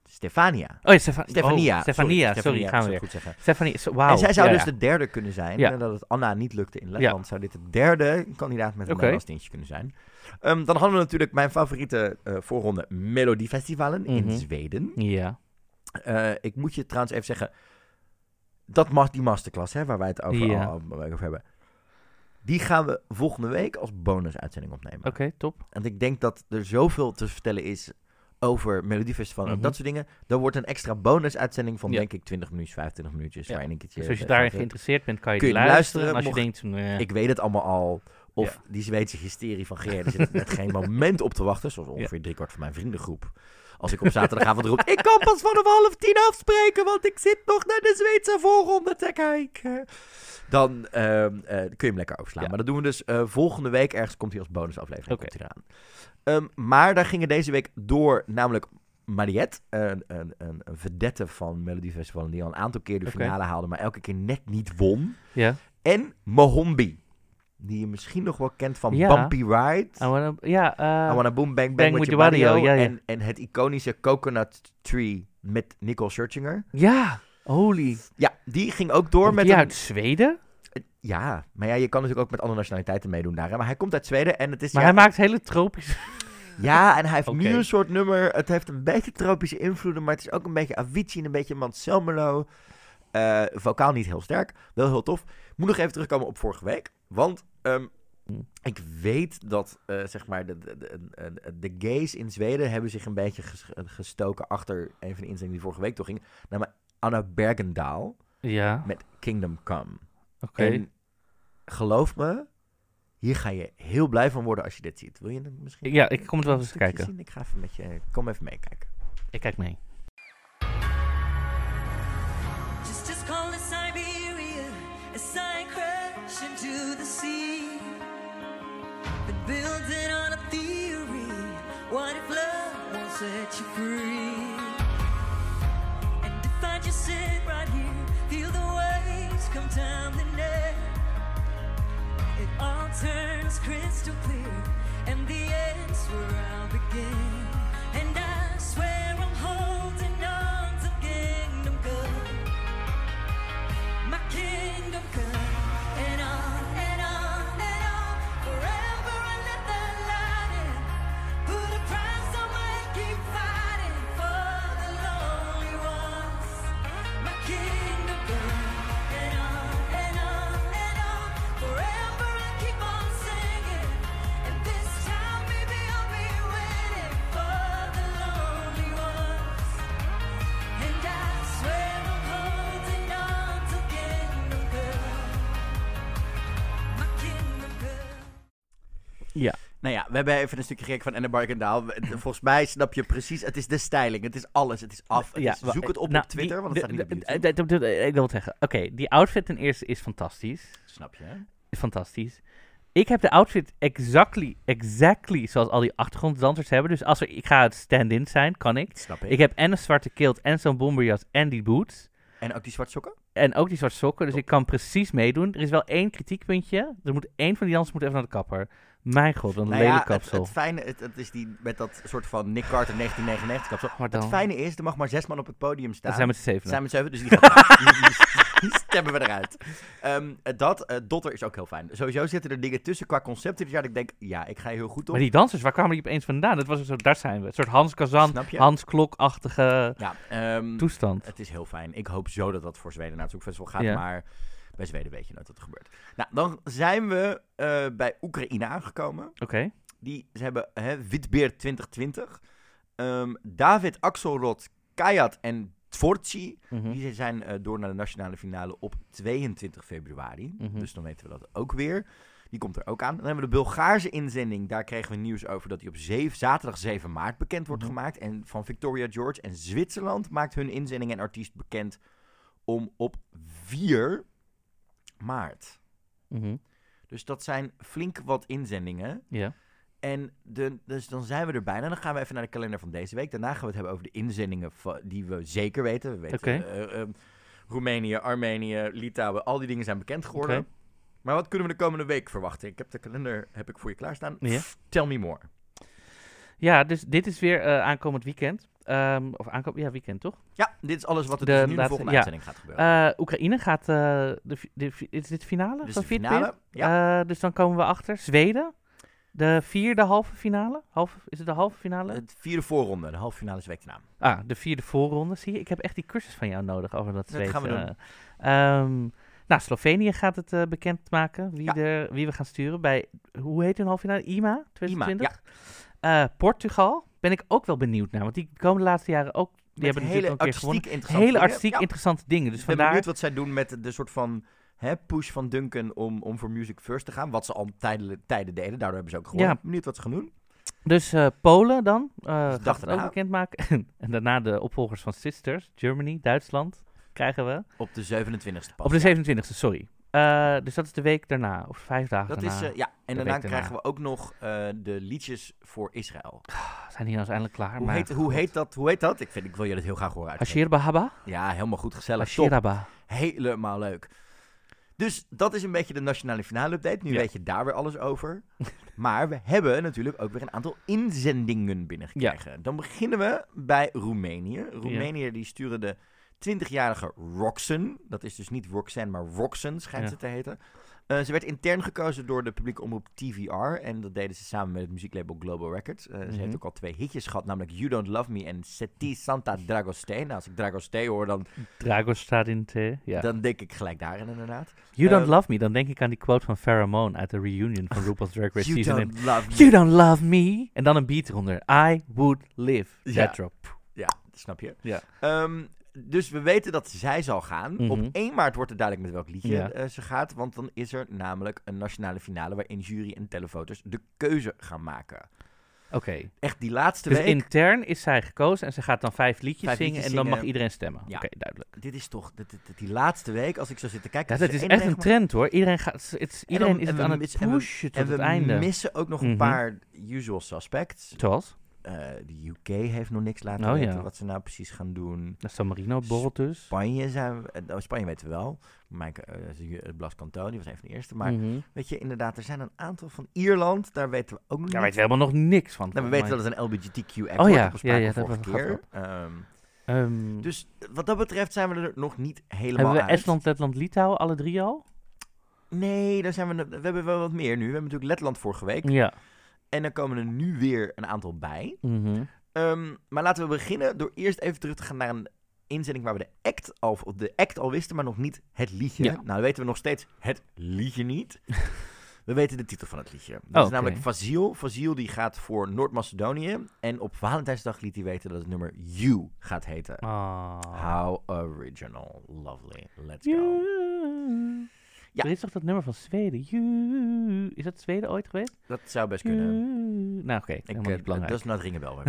Stefania. Oh ja, Stefa Stefania. Oh, Stefania, sorry, Stefania, gaan we weer. goed zeggen. Stefanie, so- wauw. En zij zou ja, dus ja. de derde kunnen zijn. Nadat het Anna niet lukte in Letland, zou dit de derde kandidaat met een. Nederlands tintje kunnen zijn. Ehm, dan hadden we natuurlijk mijn favoriete eh, voorronde Melodiefestivalen Mhm. in Zweden. Ja. Eh, ik moet je trouwens even zeggen, dat mas die masterclass hè, waar wij het over, Ja. al, al over hebben, die gaan we volgende week als bonusuitzending opnemen. Oké, top. En ik denk dat er zoveel te vertellen is over Melodiefestival en Mhm. dat soort dingen. Dan wordt een extra bonusuitzending van Ja. denk ik 20 minuutjes, 25 minuutjes. Ja. Dus als je daarin geïnteresseerd bent, kan je, Kun je luisteren. luisteren, En als je denkt, eh, Ik weet het allemaal al. Of Ja. die Zweedse hysterie van Gerard, er zit (laughs) net geen moment op te wachten. Zoals ongeveer driekwart van mijn vriendengroep. Als ik op zaterdagavond roep, ik kan pas vanaf half tien afspreken, want ik zit nog naar de Zweedse voorronde te kijken. Dan ehm, eh, kun je hem lekker overslaan. Ja. Maar dat doen we dus eh, volgende week. Ergens komt hij als bonusaflevering Oké. komt hij eraan. Ehm, maar daar gingen deze week door, namelijk Mariette, een, een, een, een vedette van Melody Festival, die al een aantal keer de finale haalde, maar elke keer net niet won. ja. En Mohombi. Die je misschien nog wel kent van Ja. Bumpy Ride. I wanna, ja, eh, I Wanna Boom Bang Bang, Bang with with Your Body, ja, ja. En, en het iconische Coconut Tree met Nicole Scherzinger. ja, holy. Ja, die ging ook door Komt met die een... uit Zweden? Ja, maar ja, je kan natuurlijk ook met andere nationaliteiten meedoen daar. Hè? Maar hij komt uit Zweden en het is... Maar ja, hij maakt hele tropische... Ja, en hij heeft (laughs) nu een soort nummer. Het heeft een beetje tropische invloeden, maar het is ook een beetje Avicii en een beetje Manselmelo. Eh vocaal niet heel sterk, wel heel tof. Moet nog even terugkomen op vorige week, want ehm, Hmm. ik weet dat eh, zeg maar de, de, de, de- de gays in Zweden hebben zich een beetje ges- gestoken achter een van de inzendingen die vorige week toch ging, namelijk Anna Bergendaal Ja, met Kingdom Come. oké. En geloof me, hier ga je heel blij van worden als je dit ziet. Wil je het misschien? Ja, ik kom het wel een eens kijken. zien? Ik ga even met je, kom even meekijken. Ik kijk mee. Just as cold as Siberia, as I crash into the sea. Been building on a theory. What if love won't set you free? Come tumbling in. It all turns crystal clear, and the end's where I'll begin. And I swear I'm holding Ja, Nou ja, we hebben even een stukje gekeken van Anne Barkendaal. Volgens mij snap je precies, het is de styling, het is alles, het is af. Het ja, is- zoek het op nou, op Twitter, die- want het staat niet op YouTube. de- de- Ik wil het zeggen. Oké, die outfit ten eerste is fantastisch. Snap je? Is fantastisch. Ik heb de outfit exactly, exactly zoals al die achtergronddansers hebben. Dus als er, ik ga het stand-in zijn, kan ik. Snap ik. Ik heb en een zwarte kilt en zo'n bomberjas en die boots. En ook die zwarte sokken? En ook die zwarte sokken, dus ik kan precies meedoen. Er is wel één kritiekpuntje. Er moet één van die dansers moet even naar de kapper. Mijn god, een Nou ja, lelijk het, kapsel. het fijne, het, het is die met dat soort van Nick Carter 1999 kapsel. Maar dan, Het fijne is, er mag maar zes man op het podium staan. dat zijn met z'n zeven. zijn met zeven, dus die, gaat, (laughs) die, die- die stemmen we eruit. Ehm, eh, dat, eh, Dotter is ook heel fijn. Sowieso zitten er dingen tussen qua concepten jaar dat ik denk, ja, ik ga heel goed op. Maar die dansers, waar kwamen die opeens vandaan? Dat was een soort, daar zijn we. Een soort Hans Kazan? Hans Klok-achtige Ja, ehm, toestand. het is heel fijn. Ik hoop zo dat dat voor Zweden naar het Zoekfestival gaat, Ja. maar bij Zweden weet je nooit wat er gebeurt. Nou, dan zijn we eh, bij Oekraïne aangekomen. Oké. Die ze hebben hè, Witbeer 2020. Ehm, David Axelrod, Kayat en Tvorci. Mhm. Die zijn eh, door naar de nationale finale op 22 februari. Mhm. Dus dan weten we dat ook weer. Die komt er ook aan. Dan hebben we de Bulgaarse inzending. Daar kregen we nieuws over dat die op 7, zaterdag 7 maart bekend wordt Mhm. gemaakt. En van Victoria George. En Zwitserland maakt hun inzending en artiest bekend om op 4 maart. Mhm. Dus dat zijn flink wat inzendingen. Ja. En de, dus dan zijn we er bijna. Dan gaan we even naar de kalender van deze week. Daarna gaan we het hebben over de inzendingen die we zeker weten. We weten Oké. eh, eh, Roemenië, Armenië, Litouwen. Al die dingen zijn bekend geworden. Maar wat kunnen we de komende week verwachten? Ik heb de kalender heb ik voor je klaarstaan. Ja. Tell me more. Ja, dus dit is weer eh, aankomend weekend. Ehm, of aankomend, ja, weekend toch? Ja, dit is alles wat er De dus nu de volgende ja. uitzending gaat gebeuren. Eh, Oekraïne gaat, eh, de, de, is dit de finale dus van de finale. Ja, Eh, dus dan komen we achter. Zweden, de vierde halve finale. Halve, is het de halve finale? het vierde voorronde. De halve finale is de week. Ah, de vierde voorronde. Zie je, ik heb echt die cursus van jou nodig over dat Dat Zweeds. gaan we doen. nou, Slovenië gaat het bekendmaken wie, Ja. er, wie we gaan sturen bij, hoe heet hun halve finale? IMA 2020? ja. Eh, Portugal ben ik ook wel benieuwd naar, want die komen de laatste jaren ook, die Met hebben natuurlijk hele ook gewonnen. interessante Hele dingen. artistiek Ja. interessante dingen. Dus ik ben vandaar, benieuwd wat zij doen met de soort van hè, push van Duncan om, om voor Music First te gaan. Wat ze al tijden, tijden deden. Daardoor hebben ze ook gewonnen. Ja. Benieuwd wat ze gaan doen. dus eh, Polen dan, gaat het ook bekendmaken. (laughs) en daarna de opvolgers van Sisters, Germany, Duitsland, krijgen we. Op de 27e pas. Op de ja. 27e, sorry. Eh, dus dat is de week daarna, of vijf dagen Dat daarna. is, eh, ja, en daarna krijgen we ook nog eh, de liedjes voor Israël. Zijn die nou eindelijk klaar? Hoe Maar heet, hoe, heet dat, hoe heet dat? Ik, vind, ik wil je dat heel graag horen uitspreken. Ashir Bahaba? Ja, helemaal goed, gezellig. Ashiraba. Helemaal leuk. Dus dat is een beetje de nationale finale update. Nu Ja. weet je daar weer alles over. (laughs) maar we hebben natuurlijk ook weer een aantal inzendingen binnengekregen. Dan beginnen we bij Roemenië. Roemenië die sturen de 20-jarige Roxen. Dat is dus niet Roxanne, maar Roxen schijnt Ja. ze te heten. Eh, ze werd intern gekozen door de publieke omroep TVR. En dat deden ze samen met het muzieklabel Global Records. Eh, Ze Mhm. heeft ook al twee hitjes gehad, namelijk You Don't Love Me en Seti Santa Dragoste. Nou, als ik Dragoste hoor, dan, Dragos staat in T. Ja. dan denk ik gelijk daarin inderdaad. you Don't ehm, Love Me, dan denk ik aan die quote van Pheromone uit de reunion van (laughs) RuPaul's Drag Race You Season don't love me. You Don't Love Me. En dan een beat eronder. I would live. Ja. That drop. Ja, snap je. Ja. Ehm, dus we weten dat zij zal gaan. Mhm. Op 1 maart wordt het duidelijk met welk liedje Ja. eh, ze gaat. Want dan is er namelijk een nationale finale waarin jury en televoters de keuze gaan maken. Oké. Echt die laatste Dus week. intern is zij gekozen en ze gaat dan vijf liedjes Vijf zingen en dan mag iedereen stemmen. Ja. Oké, duidelijk. Dit is toch, dit, dit- die laatste week, als ik zo zit te kijken. Ja, dat is echt een trend hoor. Iedereen, gaat, het En iedereen dan- is en het we aan het en we- pushen tot En we het einde. missen ook nog een Mhm. paar usual suspects. Zoals? Eh, de UK heeft nog niks laten Oh, weten ja. wat ze nou precies gaan doen. De San Marino borrelt dus. Spanje zijn we, eh, oh, Spanje weten we wel. Mike, eh, Blas Canto, die was een van de eerste. Maar Mhm. weet je, inderdaad, er zijn een aantal van Ierland. Daar weten we ook nog Daar weten we helemaal nog niks van. Nou, we weten dat het een LGBTQ-app Oh ja, ja, ja, bespraken dat vorige keer. Ehm, dus wat dat betreft zijn we er nog niet helemaal hebben we uit. Estland, Letland, Litouwen alle drie al? Nee, daar zijn we, we hebben wel wat meer nu. We hebben natuurlijk Letland vorige week. Ja. En dan komen er nu weer een aantal bij. Mhm. Ehm, maar laten we beginnen door eerst even terug te gaan naar een inzending waar we de act al, of de act al wisten, maar nog niet het liedje. Ja. Nou, weten we nog steeds het liedje niet. (laughs) we weten de titel van het liedje. Dat Oh, is oké. namelijk Fazil. Fazil die gaat voor Noord-Macedonië. En op Valentijnsdag liet hij weten dat het nummer You gaat heten. Ah. How original. Lovely. Let's go. Ja. Er is toch dat nummer van Zweden? Is dat Zweden ooit geweest? Dat zou best kunnen. Nou oké, Ik, helemaal eh, dat is nou het ringenbel.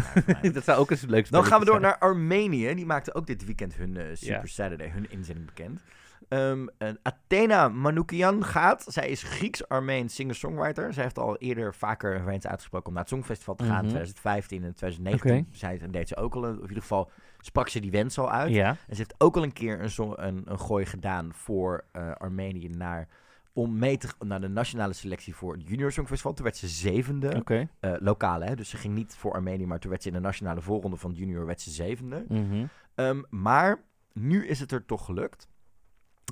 dat zou ook eens leuk Dan gaan we door naar Armenië. Die maakte ook dit weekend hun eh, Super Ja. Saturday, hun inzending bekend. Ehm, en Athena Manoukian gaat. Zij is Grieks-Armeens singer-songwriter. Zij heeft al eerder vaker eens uitgesproken om naar het Songfestival te gaan. Mhm. 2015 en 2019 Oké. zei, en deed ze ook al. Of in ieder geval sprak ze die wens al uit. Ja. En ze heeft ook al een keer een, een, een gooi gedaan voor eh, Armenië naar om mee te naar de nationale selectie voor het Junior Songfestival. Toen werd ze zevende. Oké. Eh, lokale, hè? dus ze ging niet voor Armenië, maar toen werd ze in de nationale voorronde van het Junior werd ze zevende. Mhm. Ehm, maar nu is het er toch gelukt.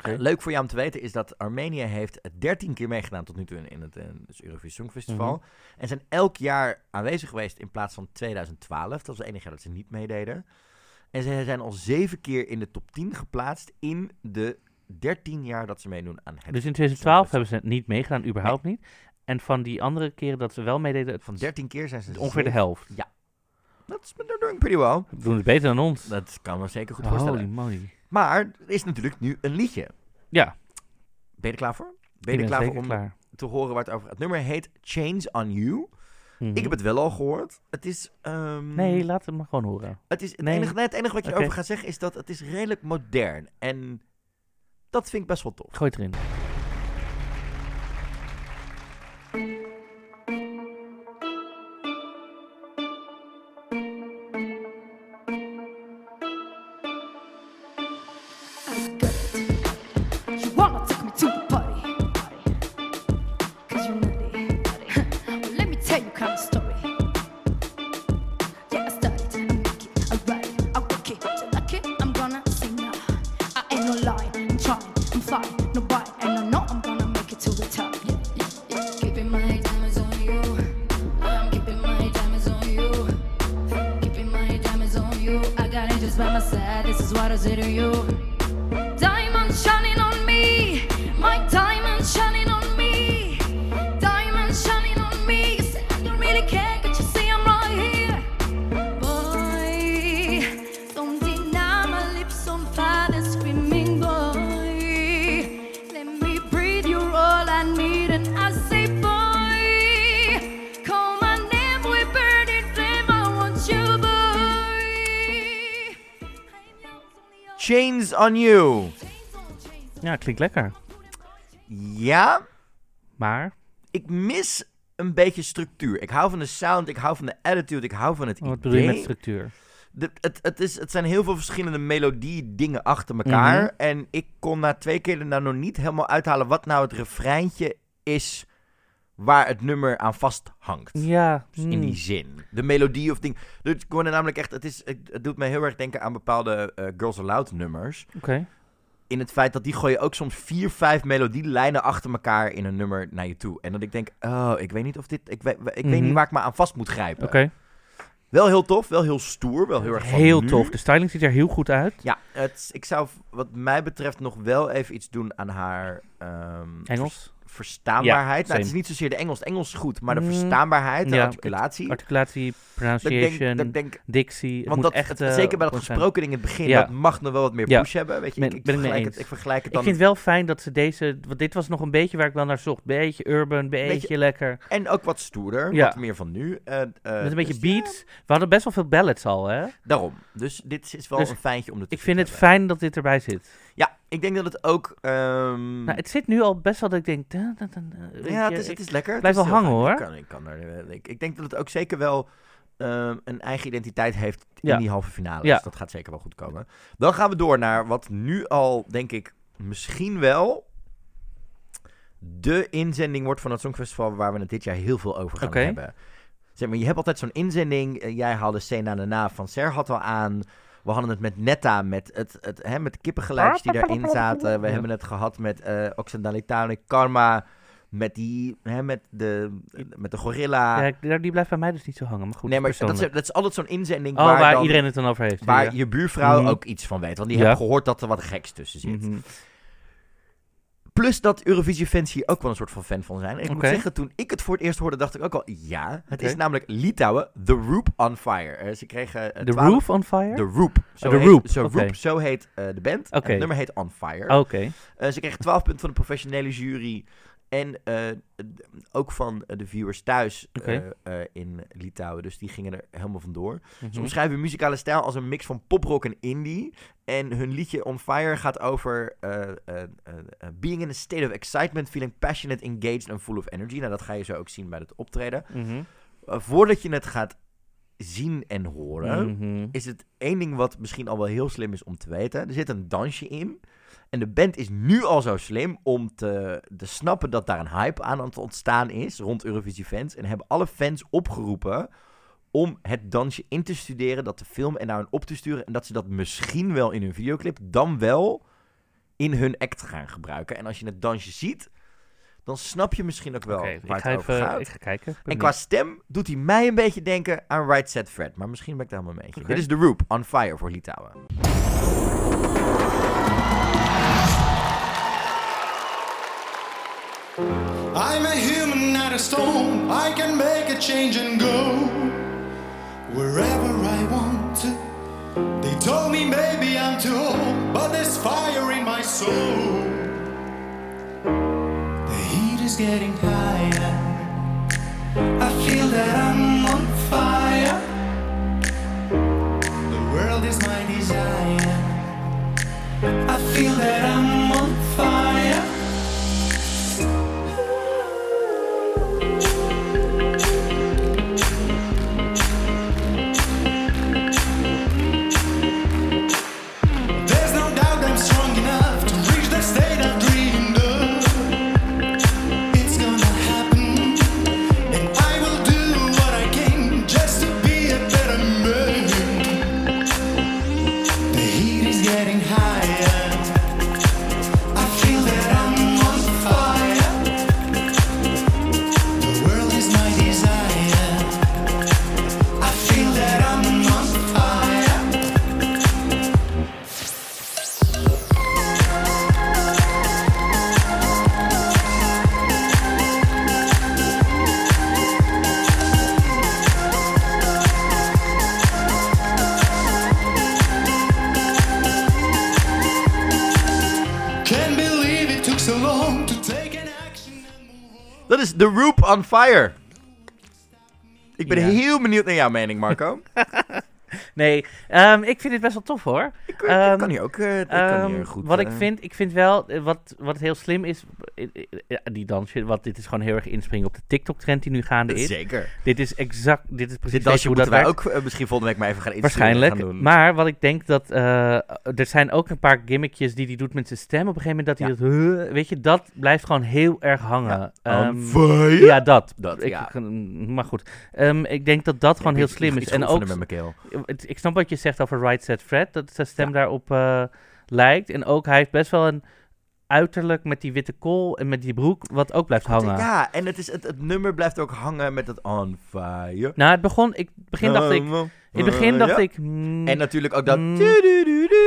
Leuk voor jou om te weten is dat Armenië heeft het 13 keer meegedaan tot nu toe in, in het dus Eurovisie Songfestival. Mhm. En zijn elk jaar aanwezig geweest in plaats van 2012. Dat was het enige jaar dat ze niet meededen. En ze zijn al zeven keer in de top 10 geplaatst in de 13 jaar dat ze meedoen aan het. Dus in 2012 hebben ze het niet meegedaan, überhaupt niet. En van die andere keren dat ze wel meededen, Van 13 keer zijn ze ongeveer de helft. Dat is doing pretty well. We doen het beter dan ons. Dat kan me zeker goed Holy voorstellen. moly. Maar er is natuurlijk nu een liedje. Ja, Ben je er klaar voor? Ben je er klaar voor om klaar. te horen waar het over gaat? Het nummer heet Change on You. Mhm. Ik heb het wel al gehoord. Het is... ehm, Nee, laat het maar gewoon horen. Het, is het, Nee. enige, nee, het enige wat je over gaat zeggen is dat het is redelijk modern. En dat vind ik best wel tof. Gooi het erin. On You. Ja, klinkt lekker. Ja, Maar, ik mis een beetje structuur. Ik hou van de sound, ik hou van de attitude, ik hou van het wat idee. bedoel je met structuur? De- het, het, is, het zijn heel veel verschillende melodie-dingen achter elkaar. Mhm. En ik kon na twee keer er nou nog niet helemaal uithalen wat nou het refreintje is waar het nummer aan vasthangt. Ja, Dus in hmm. die zin. De melodie of ding. Dus ik kon namelijk echt. Het, is, het, doet me heel erg denken aan bepaalde eh, Girls Aloud nummers. Oké. In het feit dat die gooien ook soms vier, vijf melodielijnen achter elkaar in een nummer naar je toe. En dat ik denk, oh, ik weet niet of dit. Ik, weet, ik weet Mhm. niet waar ik me aan vast moet grijpen. Oké. Wel heel tof, wel heel stoer, wel heel erg van Heel nu. tof. De styling ziet er heel goed uit. Ja, het, ik zou wat mij betreft nog wel even iets doen aan haar ehm, Engels. Verstaanbaarheid. Ja, nou, het is niet zozeer de Engels. Het Engels is goed, maar de Mm, verstaanbaarheid, de ja, articulatie. Articulatie, Dat ik pronunciation, denk, dat ik denk dictie. Het want moet dat, echt... het- eh, zeker bij dat gesproken ding in het begin, Ja. dat mag nog wel wat meer push hebben. Weet je, Ben- ik, ik, ben ik vergelijk het, ik vergelijk het Ik dan. vind wel fijn dat ze deze... Want dit was nog een beetje waar ik wel naar zocht. Beetje urban, beetje, Beetje- lekker. En ook wat stoerder, Ja. wat meer van nu. eh, Met een beetje dus ja, beats. We hadden best wel veel ballads al, hè? daarom. Dus dit is wel Dus een fijntje om de Ik vind het fijn dat dit erbij zit. Ja, ik denk dat het ook... ehm, Nou, het zit nu al best wel dat ik denk... da, da, da, da, weet ja, het is, het is lekker. Het blijf wel hangen, hoor. Ik, kan, ik, kan er, ik, ik denk dat het ook zeker wel ehm, een eigen identiteit heeft in Ja. die halve finale. Ja. Dus dat gaat zeker wel goed komen. Dan gaan we door naar wat nu al, denk ik, misschien wel de inzending wordt van het Songfestival waar we het dit jaar heel veel over gaan hebben. Zeg maar, je hebt altijd zo'n inzending. eh, jij haalde Sena de Na van Serhat al aan. We hadden het met Netta, met, het, het, hè, met de kippengeluidjes die daarin zaten. We Ja. hebben het gehad met eh Oxendalitane Karma. Met, die, hè, met, de, met de gorilla. Ja, ik- die blijft bij mij dus niet zo hangen. Maar goed, nee, maar dat is, dat is altijd zo'n inzending Oh, waar, waar, dan- iedereen het dan over heeft. waar ja. je buurvrouw Mhm. ook iets van weet. Want die hebben gehoord dat er wat geks tussen zit. Mhm. Plus dat Eurovisie-fans hier ook wel een soort van fan van zijn. En ik moet zeggen, toen ik het voor het eerst hoorde, dacht ik ook al, ja. Het is namelijk Litouwen, The Roop on Fire. Ze kregen... eh, The 12 Roof on Fire? The Roop. Zo The heet, Roop, Zo, oké. Roop, zo heet eh, de band. Het nummer heet On Fire. Oké. Ze kregen 12 punten van de professionele jury. En eh, ook van eh, de viewers thuis eh, in Litouwen. Dus die gingen er helemaal vandoor. Ze Mhm. omschrijven hun muzikale stijl als een mix van poprock en indie. En hun liedje On Fire gaat over being in a state of excitement, feeling passionate, engaged and full of energy. Nou, dat ga je zo ook zien bij het optreden. Mhm. Voordat je het gaat zien en horen, Mhm. is het één ding wat misschien al wel heel slim is om te weten. Er zit een dansje in. En de band is nu al zo slim om te, te snappen dat daar een hype aan het ontstaan is rond Eurovisie fans. En hebben alle fans opgeroepen om het dansje in te studeren, dat te filmen en naar op te sturen. En dat ze dat misschien wel in hun videoclip, dan wel in hun act gaan gebruiken. En als je het dansje ziet, dan snap je misschien ook wel waar ik, ga het over even, gaat. ik ga kijken. Ik En qua stem doet hij mij een beetje denken aan Right Set Fred. Maar misschien ben ik daar helemaal mee. Dit is The Roop, On Fire voor Litouwen. I'm a human, not a stone. I can make a change and go wherever I want. They told me maybe I'm too old, but there's fire in my soul. The heat is getting higher. I feel that I'm on fire. World is my desire. I feel that I'm on fire. On Fire. Ik ben Ja. heel benieuwd naar jouw mening, Marco. (laughs) Nee, ehm, ik vind het best wel tof hoor. ik, ik Ehm, kan hier ook eh, ik kan hier goed... wat ik eh, vind, ik vind wel, eh, wat, wat heel slim is, eh, eh, die dansje, wat dit is gewoon heel erg inspringen op de TikTok-trend die nu gaande is. Zeker. Dit is exact, dit is precies Dit dansje hoe dat wij werkt. ook eh, misschien volgende week maar even gaan instuderen Waarschijnlijk. gaan doen. Maar wat ik denk dat. eh, er zijn ook een paar gimmickjes die hij doet met zijn stem. Op een gegeven moment dat hij dat. "Huh", weet je, dat blijft gewoon heel erg hangen. On Ehm, ja, dat. Dat, ik, ja. Maar goed. Ehm, ik denk dat dat gewoon heel slim is. En ook. met mijn keel. het- Ik snap wat je zegt over Right Set Fred. Dat zijn stem Ja. daarop eh, lijkt. En ook hij heeft best wel een uiterlijk met die witte kool en met die broek. Wat ook blijft hangen. Ja, en het, is, het, het nummer blijft ook hangen met het on fire. Nou, het begon. Ik begin dacht ik. In het begin dacht Ja. ik. hmm, En natuurlijk ook dat... Mm,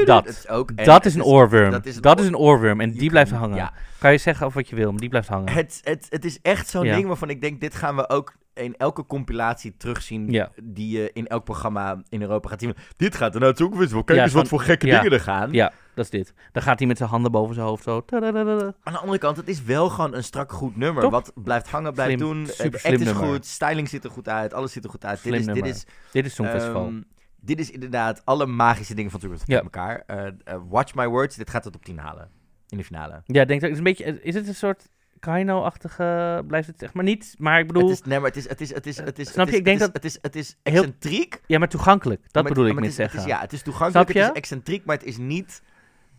dat. is ook, dat is een oorworm. dat Dat is een oor- oorworm. En die blijft hangen. Ja, Kan je zeggen of wat je wil, maar die blijft hangen. het, het, het is echt zo'n Ja. ding waarvan ik denk, dit gaan we ook in elke compilatie terugzien Ja. die je in elk programma in Europa gaat zien. Dit gaat er nou ook eens wel. Kijk Ja, eens wat van- voor gekke ja. dingen er gaan. Ja, dat is dit. Dan gaat hij met zijn handen boven zijn hoofd zo. tadadadada. Aan de andere kant, het is wel gewoon een strak goed nummer. Wat blijft hangen, blijft Slim, doen. super Het act is nummer. goed, styling ziet er goed uit, alles ziet er goed uit. Slim dit is, dit is Dit is Songfestival. Ehm, dit is inderdaad alle magische dingen van Ja. met elkaar. Eh, eh, watch my words, dit gaat het op 10 halen. In de finale. ja, ik denk het is een beetje. Is het een soort Kaino-achtige. Blijft het zeg maar niet. Maar ik bedoel. Het is, nee, maar het is, het is, het is, het is, Snap het je? is- Ik denk het is, dat- Het is, het is heel- excentriek. Ja, maar toegankelijk. Dat maar- bedoel ik maar met het is, het zeggen. is, ja, het is toegankelijk, het is excentriek, maar het is niet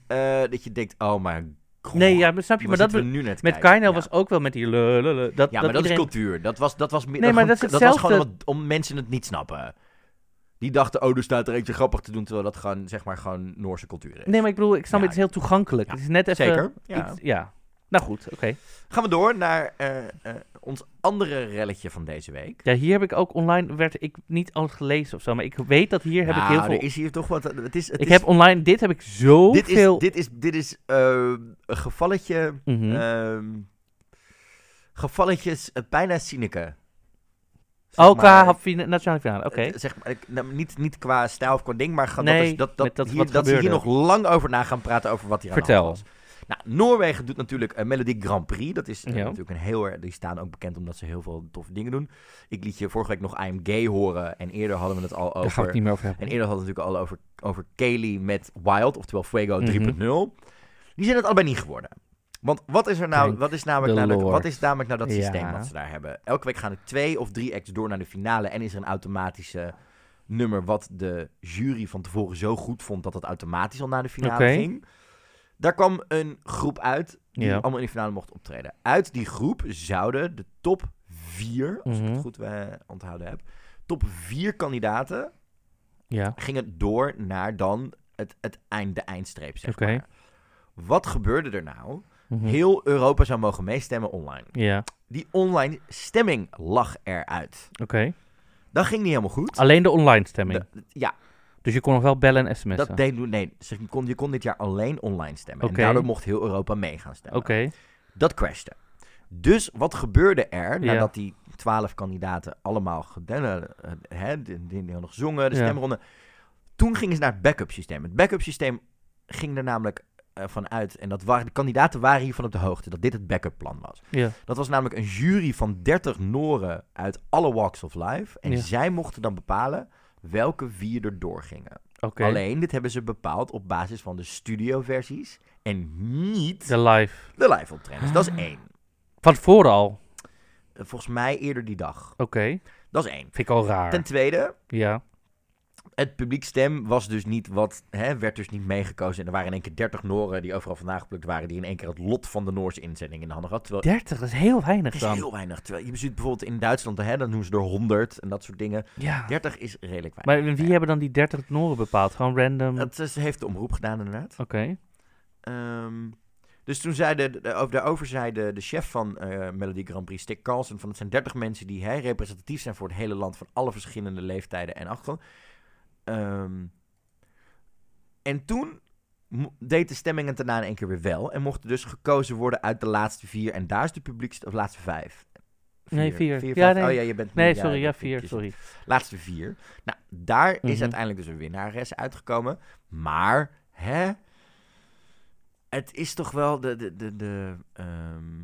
eh, dat je denkt, oh mijn god. nee, ja, maar snap je? Maar dat we nu net met? Kaino Ja. was ook wel met die. lululul, Dat, Ja, dat maar dat is cultuur. Dat was, dat was meer. Nee, maar dat is gewoon- was gewoon wat, om mensen het niet snappen. Die dachten, oh, er staat er eentje grappig te doen, terwijl dat gewoon, zeg maar, gewoon Noorse cultuur is. Nee, maar ik bedoel, ik snap Ja. het is heel toegankelijk. Ja, Het is net even. Zeker. Ja. iets- ja. Nou goed, oké. Gaan we door naar eh, eh, ons andere relletje van deze week. Ja, hier heb ik ook online, werd ik niet al gelezen of zo, maar ik weet dat hier heb ik heel Nou, veel... er is hier toch wat. Het is, het ik is, heb online, dit heb ik zoveel... dit is, dit is, dit is eh, een gevalletje. Ehm, gevalletjes bijna Sineke. oh, qua nationale finale, oké. Zeg maar, nou, niet, niet qua stijl of qua ding, maar Nee, dat, is, dat, dat, hier, dat ze hier nog lang over na gaan praten over wat hier aan de Vertel. hand was. Nou, Noorwegen doet natuurlijk een Melodic Grand Prix. Dat is eh, Ja. natuurlijk een heel erg... Die staan ook bekend omdat ze heel veel toffe dingen doen. Ik liet je vorige week nog I Am Gay horen. En eerder hadden we het al Daar gaan we over... het niet meer over hebben. En eerder hadden we het natuurlijk al over, over Kaylee met Wild, oftewel Fuego Mhm. 3.0. Die zijn het allebei niet geworden. Want wat is er nou, Thank wat is namelijk, nou wat is namelijk nou dat Ja. systeem wat ze daar hebben? Elke week gaan er twee of drie acts door naar de finale en is er een automatische nummer wat de jury van tevoren zo goed vond dat het automatisch al naar de finale ging. Daar kwam een groep uit die Ja. allemaal in de finale mocht optreden. Uit die groep zouden de top vier, als ik Mhm. het goed eh, onthouden heb, top vier kandidaten Ja. gingen door naar dan het, het eind, de eindstreep, zeg Oké. maar. Wat gebeurde er nou? Mhm. Heel Europa zou mogen meestemmen online. Ja, Die online stemming lag eruit. oké. Dat ging niet helemaal goed. Alleen de online stemming. De- ja, Dus je kon nog wel bellen en sms'en. dat deed nee. ze- Je kon, je kon dit jaar alleen online stemmen. En daardoor mocht heel Europa mee gaan stemmen. Oké. Dat crashte. Dus wat gebeurde er Ja. nadat die twaalf kandidaten allemaal gedaan hè, die, die hadden gezongen, de Ja. stemronde. Toen gingen ze naar het backup systeem. Het backup systeem ging er namelijk eh, vanuit, en dat waren, de kandidaten waren hiervan op de hoogte, dat dit het backup plan was. Ja. Dat was namelijk een jury van 30 Noren uit alle walks of life. En zij mochten dan bepalen welke vier er doorgingen. Oké. Alleen, dit hebben ze bepaald op basis van de studioversies en niet De live. de live optredens. Dat is één. Van tevoren al. Eh, Volgens mij eerder die dag. Oké. Dat is één. Vind ik al raar. Ten tweede, Ja. Het publiekstem was dus niet wat, hè, werd dus niet meegekozen. En er waren in één keer 30 Noren die overal vandaan geplukt waren, die in één keer het lot van de Noorse inzending in de handen hadden. Terwijl 30, dat is heel weinig het is dan. heel weinig. Terwijl je ziet bijvoorbeeld in Duitsland, hè, dan doen ze er 100 en dat soort dingen. Ja. 30 is redelijk weinig. Maar wie hebben dan die 30 Noren bepaald? Gewoon random? Oké. Is- heeft de omroep gedaan inderdaad. Ehm, dus toen zei de, de- over- daarover zei de, de chef van eh, Melody Grand Prix, Stick Carlson, van het zijn 30 mensen die hè, representatief zijn voor het hele land van alle verschillende leeftijden en achtergrond. Ehm, en toen deed de stemming het daarna in één keer weer wel en mochten dus gekozen worden uit de laatste vier en daar is de publiekst of laatste vijf. Nee, vier. vijf? Ja, nee. Oh ja, je bent Nee, sorry. Ja, vier. Sorry. Laatste vier. Nou, daar is Mhm. uiteindelijk dus een winnares uitgekomen. Maar, hè? Het is toch wel de... de, de, de ehm,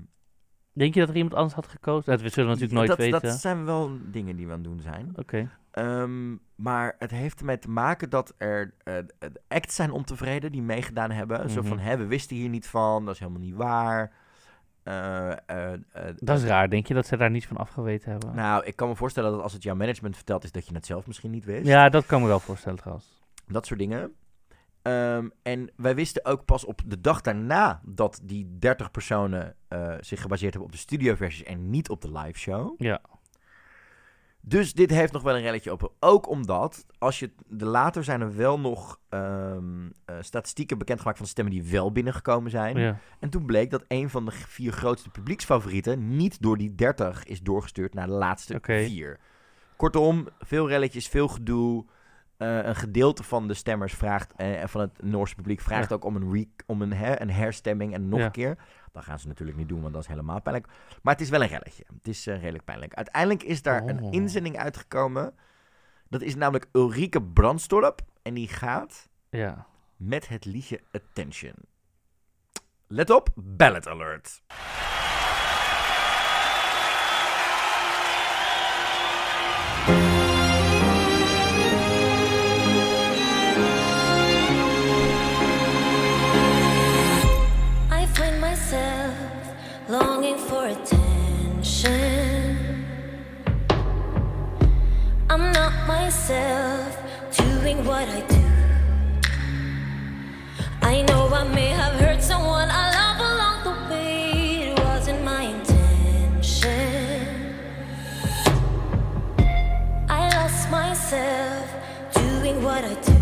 Denk je dat er iemand anders had gekozen? Dat we zullen natuurlijk nooit dat, weten. Dat zijn wel dingen die we aan het doen zijn. Oké. Ehm, maar het heeft ermee te maken dat er de acts zijn ontevreden die meegedaan hebben. Zo Mhm. van, hè, we wisten hier niet van, dat is helemaal niet waar. Eh, Dat is raar. Denk je dat ze daar niets van afgeweten hebben? Nou, ik kan me voorstellen dat als het jouw management vertelt is dat je het zelf misschien niet wist. ja, dat kan me wel voorstellen trouwens. Dat soort dingen. Ehm, en wij wisten ook pas op de dag daarna dat die 30 personen zich gebaseerd hebben op de studioversies en niet op de live show. Ja. Dus dit heeft nog wel een relletje open. Ook omdat, als je de later zijn er wel nog ehm, eh, statistieken bekendgemaakt van stemmen die wel binnengekomen zijn. Ja. En toen bleek dat een van de vier grootste publieksfavorieten niet door die 30 is doorgestuurd naar de laatste Oké. vier. Kortom, veel relletjes, veel gedoe. Eh, een gedeelte van de stemmers vraagt, eh, van het Noorse publiek vraagt ook om een, re om een, her een herstemming en nog Ja. een keer. Dat gaan ze natuurlijk niet doen, want dat is helemaal pijnlijk. Maar het is wel een relletje. Het is eh, redelijk pijnlijk. Uiteindelijk is daar een Oh. inzending uitgekomen. Dat is namelijk Ulrike Brandstorp. En die gaat ja. met het liedje Attention. Let op, ballot alert. Myself doing what I do. I know I may have hurt someone I love along the way. It wasn't my intention. I lost myself doing what I do.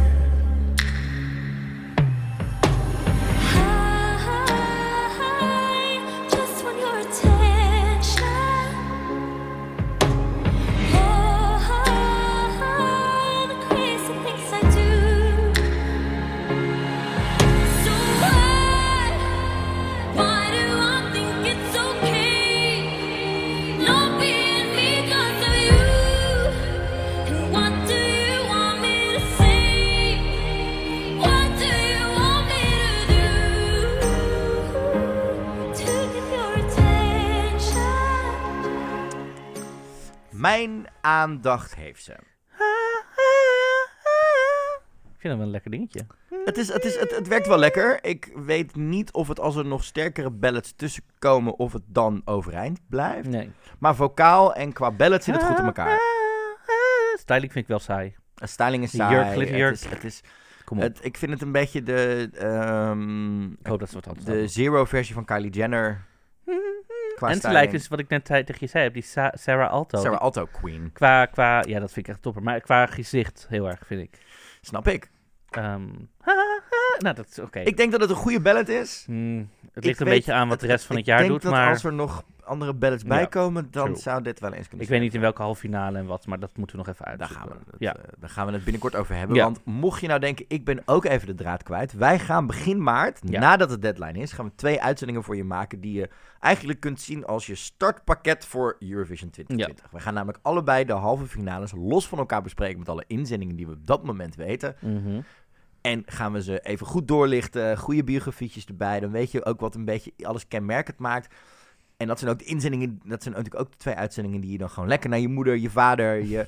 Aandacht heeft ze. Ik vind dat wel een lekker dingetje. Het, is, het, is, het, het werkt wel lekker. Ik weet niet of het als er nog sterkere ballads tussen komen, of het dan overeind blijft. Nee. Maar vocaal en qua ballad zit het goed in elkaar. Styling vind ik wel saai. Een styling is saai. jurk, glitter jurk. Het is, het is, Kom op. Het, ik vind het een beetje de, ehm, ik hoop dat ze wat anders de zero-versie van Kylie Jenner. Qua En ze styling. lijkt dus, wat ik net tegen je zei, op die Sa- Sarah Alto. Sarah Alto Queen. Qua, qua, ja, dat vind ik echt topper. Maar qua gezicht heel erg, vind ik. Snap ik. Ehm, nou, dat is oké. Ik denk dat het een goede ballad is. Hmm, het Ik ligt een weet- beetje aan wat de rest van het ik jaar denk doet, dat maar als er nog andere ballads Ja, bij komen, dan true. zou dit wel eens kunnen ik weet niet in welke halve finale en wat, maar dat moeten we nog even Daar uitzoeken. gaan, we het, Ja. eh, daar gaan we het binnenkort over hebben. Ja. Want mocht je nou denken, ik ben ook even de draad kwijt. Wij gaan begin maart, Ja. nadat de deadline is, gaan we twee uitzendingen voor je maken die je eigenlijk kunt zien als je startpakket voor Eurovision 2020. We gaan namelijk allebei de halve finales los van elkaar bespreken met alle inzendingen die we op dat moment weten. Mhm. En gaan we ze even goed doorlichten, goede biografietjes erbij. Dan weet je ook wat een beetje alles kenmerkend maakt. En dat zijn ook de inzendingen, dat zijn natuurlijk ook de twee uitzendingen die je dan gewoon lekker naar je moeder, je vader, je,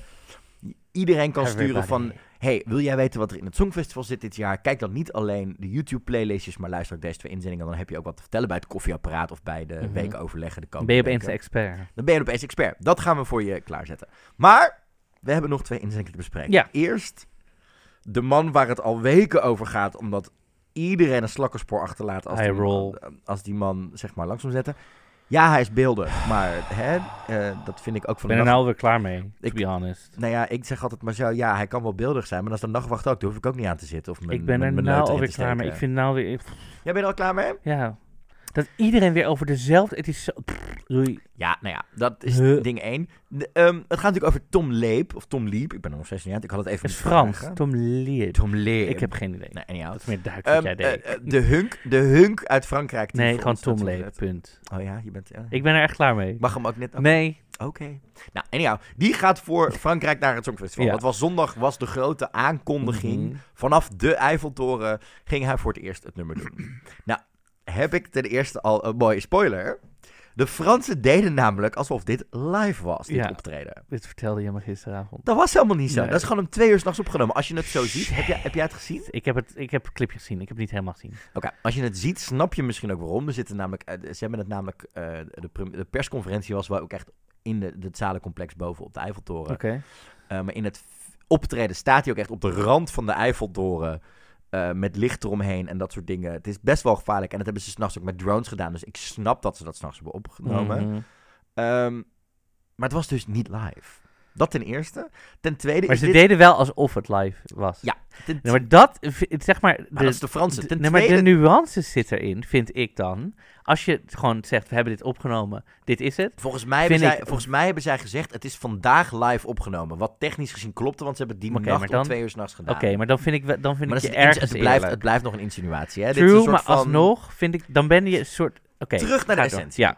iedereen kan sturen van... Hey, wil jij weten wat er in het Songfestival zit dit jaar? Kijk dan niet alleen de YouTube-playlistjes, maar luister ook deze twee inzendingen. Dan heb je ook wat te vertellen bij het koffieapparaat of bij de Mhm. weekoverleggen. De komende Ben je opeens weken. expert? Dan ben je opeens expert. Dat gaan we voor je klaarzetten. Maar we hebben nog twee inzendingen te bespreken. Ja. Eerst de man waar het al weken over gaat, omdat iedereen een slakkerspoor achterlaat als, die, roll. als die man zeg maar langzaam zetten. Ja, hij is beeldig, maar hè, eh, dat vind ik ook Ik van ben de er nacht- nou alweer klaar mee, to Ik- be honest. Nou ja, ik zeg altijd maar zo, ja, hij kan wel beeldig zijn, maar als de nachtwacht ook, daar hoef ik ook niet aan te zitten. Of mijn, Ik ben mijn- er mijn nou alweer klaar mee. Ik vind nou weer... Jij bent er al klaar mee? Ja. Dat iedereen weer over dezelfde... Het is zo... Doei. Ja, nou ja, dat is Huh. ding één. De, ehm, het gaat natuurlijk over Tom Leep, of Tom Liep. Ik ben nog steeds niet uit. Ik had het even Het is Frans. vragen. Tom Leer. Tom Leep. Ik heb geen idee. Nee, anyhow. Dat is meer Duits wat Ehm, jij deed. eh, eh, de, hunk, de hunk uit Frankrijk. die nee, gewoon Tom zet. Punt. Oh ja, je bent... ja. Ik ben er echt klaar mee. Mag hem ook net... Nee. Oké. Nou, anyhow. Die gaat voor Frankrijk naar het Songfestival. Ja. Dat was zondag, was de grote aankondiging. Mhm. Vanaf de Eiffeltoren ging hij voor het eerst het nummer doen. (clears throat) nou, heb ik ten eerste al een mooie spoiler. De Fransen deden namelijk alsof dit live was, dit Ja. optreden. Dit vertelde je me gisteravond. Dat was helemaal niet zo. Nee. Dat is gewoon om twee uur s'nachts opgenomen. Als je het zo ziet, heb jij, heb jij het gezien? Ik heb het, ik heb het clipje gezien. Ik heb het niet helemaal gezien. Oké, als je het ziet, snap je misschien ook waarom. Er zitten namelijk, eh, ze hebben het namelijk, eh, de, de persconferentie was wel ook echt in de, het zalencomplex boven op de Eiffeltoren. Oké. Eh, maar in het optreden staat hij ook echt op de rand van de Eiffeltoren. Eh, met licht eromheen en dat soort dingen. Het is best wel gevaarlijk. En dat hebben ze s'nachts ook met drones gedaan. Dus ik snap dat ze dat s'nachts hebben opgenomen. Mhm. Ehm, maar het was dus niet live. Dat ten eerste. Ten tweede Maar ze dit... deden wel alsof het live was. Ja, ten Nee, maar dat, zeg maar... Maar dat is de Franse. de- Ten nee, maar de tweede- nuance zit erin, vind ik dan. Als je gewoon zegt, we hebben dit opgenomen, dit is het. Volgens mij, hebben zij, ik- volgens mij hebben zij gezegd, het is vandaag live opgenomen. Wat technisch gezien klopte, want ze hebben die Oké, nacht maar dan- om twee uur s'nachts gedaan. Oké, maar dan vind ik, dan vind Maar ik je ergens het, blijft, eerlijk. het blijft nog een insinuatie. Hè? Dit is een True, soort maar van- alsnog vind ik, dan ben je een soort... Oké, Terug naar de essentie. Ja,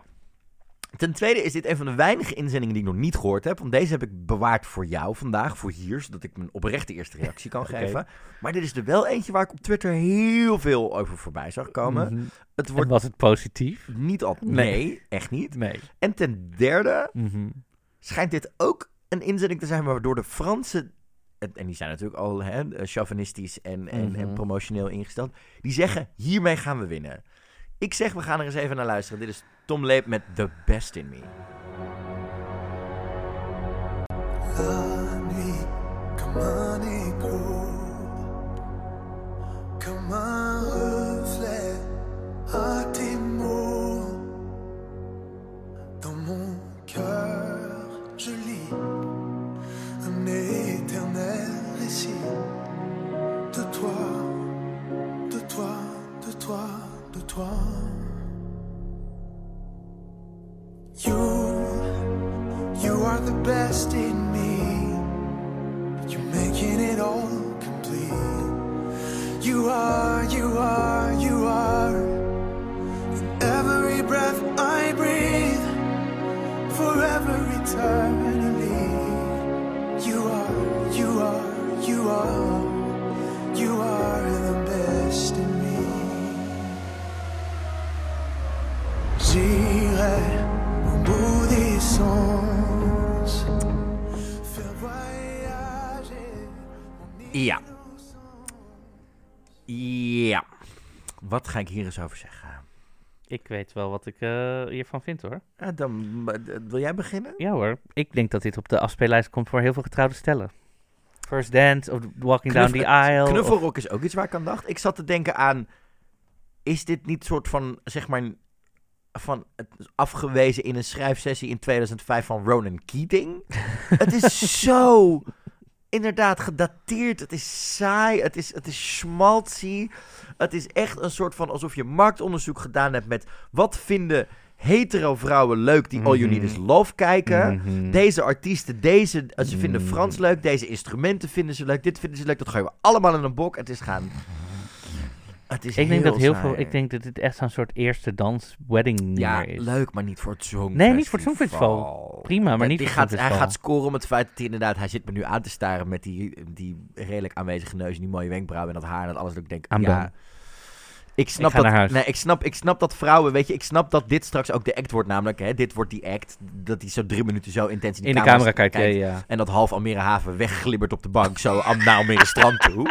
Ten tweede is dit een van de weinige inzendingen die ik nog niet gehoord heb. Want deze heb ik bewaard voor jou vandaag, voor hier. Zodat ik mijn oprechte eerste reactie kan (laughs) geven. Maar dit is er wel eentje waar ik op Twitter heel veel over voorbij zag komen. Mhm. Het En wordt was het positief? niet al... Nee. Nee, echt niet. Nee. En ten derde Mhm. schijnt dit ook een inzending te zijn waardoor de Fransen... En en die zijn natuurlijk al hè, chauvinistisch en, en, en Mhm. promotioneel ingesteld. Die zeggen, hiermee gaan we winnen. Ik zeg, we gaan er eens even naar luisteren. Dit is Tom Leep met The Best In Me. Comme un écho, the best in me. but You're making it all complete. You are, you are, you are. In every breath I breathe, forever eternally. You are, you are, you are. You are the best in me. J'irai au bout des sens. Ja. Ja. Wat ga ik hier eens over zeggen? Ik weet wel wat ik eh, hiervan vind hoor. Ja, dan, eh, wil jij beginnen? Ja hoor, ik denk dat dit op de afspeellijst komt voor heel veel getrouwde stellen. First Dance of Walking Down the Aisle. of- Knuffelrock is ook iets waar ik aan dacht. Ik zat te denken aan... Is dit niet soort van, zeg maar... Van het afgewezen in een schrijfsessie in 2005 van Ronan Keating? (laughs) het is zo... Inderdaad, gedateerd. Het is saai. Het is, het is schmaltzy. Het is echt een soort van alsof je marktonderzoek gedaan hebt met... Wat vinden hetero vrouwen leuk die All You Need Is Love kijken? Mhm. Deze artiesten, deze, ze vinden. Frans leuk, deze instrumenten vinden ze leuk, dit vinden ze leuk, dat gooien we allemaal in een bok. Het is gaan. Het is Ik denk dat heel saai. veel. Ik denk dat dit echt zo'n soort eerste dans wedding nummer Ja, is. leuk, maar niet voor het Songfestival. Nee, niet voor het Songfestival. Prima, maar niet voor gaat, het Hij gaat scoren om het feit dat hij inderdaad... Hij zit me nu aan te staren met die, die redelijk aanwezige neus... en die mooie wenkbrauwen en dat haar en dat alles. Dat ik denk, I'm ja... done. Ik snap, dat. Nee, ik, snap, ik snap dat vrouwen, weet je, ik snap dat dit straks ook de act wordt. Namelijk, hè, dit wordt die act. Dat hij zo drie minuten zo intens in, de camera kijkt, ja, ja. En dat half Almere Haven wegglibbert op de bank, zo (laughs) naar Almere Strand toe.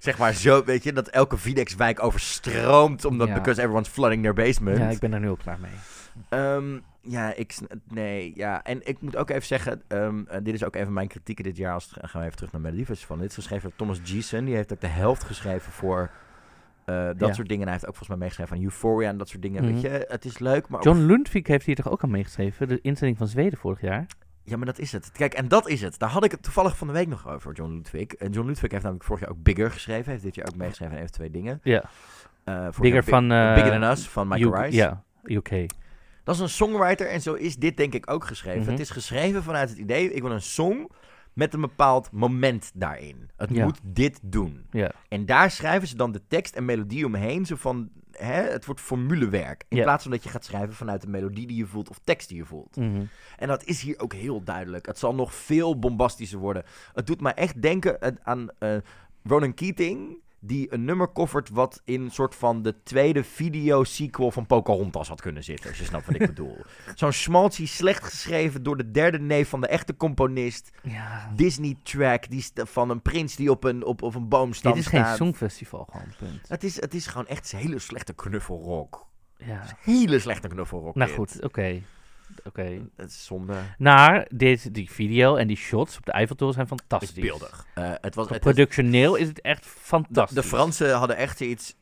Zeg maar zo, weet je, dat elke Videx-wijk overstroomt, omdat, Ja. because everyone's flooding their basement. Ja, ik ben daar nu ook klaar mee. Ehm, ja, ik, nee, ja. En ik moet ook even zeggen, ehm, eh, dit is ook even mijn kritieken dit jaar. Als het- gaan we even terug naar Melody Festival. Dit is geschreven door Thomas Gieson. Die heeft ook de helft geschreven voor eh, dat Ja. soort dingen. En hij heeft ook volgens mij meegeschreven van Euphoria en dat soort dingen. Mhm. Weet je, het is leuk, maar... John Lundvik heeft hier toch ook aan meegeschreven? De instelling van Zweden vorig jaar. Ja, maar dat is het. Kijk, en dat is het. Daar had ik het toevallig van de week nog over, John Ludwig. En John Ludwig heeft namelijk vorig jaar ook Bigger geschreven. Heeft dit jaar ook meegeschreven aan even twee dingen. Ja. Eh, Bigger Big- van... eh, Bigger Than Us van Michael UK Rice. Ja, UK. Dat is een songwriter en zo is dit denk ik ook geschreven. Mhm. Het is geschreven vanuit het idee, ik wil een song met een bepaald moment daarin. Het Ja. moet dit doen. Ja. En daar schrijven ze dan de tekst en melodie omheen, zo van, hè, het wordt formulewerk. In Ja. plaats van dat je gaat schrijven vanuit de melodie die je voelt of tekst die je voelt. Mhm. En dat is hier ook heel duidelijk. Het zal nog veel bombastischer worden. Het doet mij echt denken aan eh, Ronan Keating, die een nummer covert wat in een soort van de tweede video-sequel van Pocahontas had kunnen zitten. Als je snapt wat ik (laughs) bedoel. Zo'n schmaltzy, slecht geschreven door de derde neef van de echte componist. Ja. Disney-track die van een prins die op een, op, op een boomstam Dit is geen staat. songfestival gewoon, punt. Het is, het is gewoon echt hele slechte knuffelrock. Ja. Hele slechte knuffelrock. Nou dit. goed, oké. Oké. Het is zonde. Naar dit, die video en die shots op de Eiffeltoren zijn Het fantastisch. is beeldig. Eh, het was, het Productioneel is het echt fantastisch. de Fransen hadden echt iets.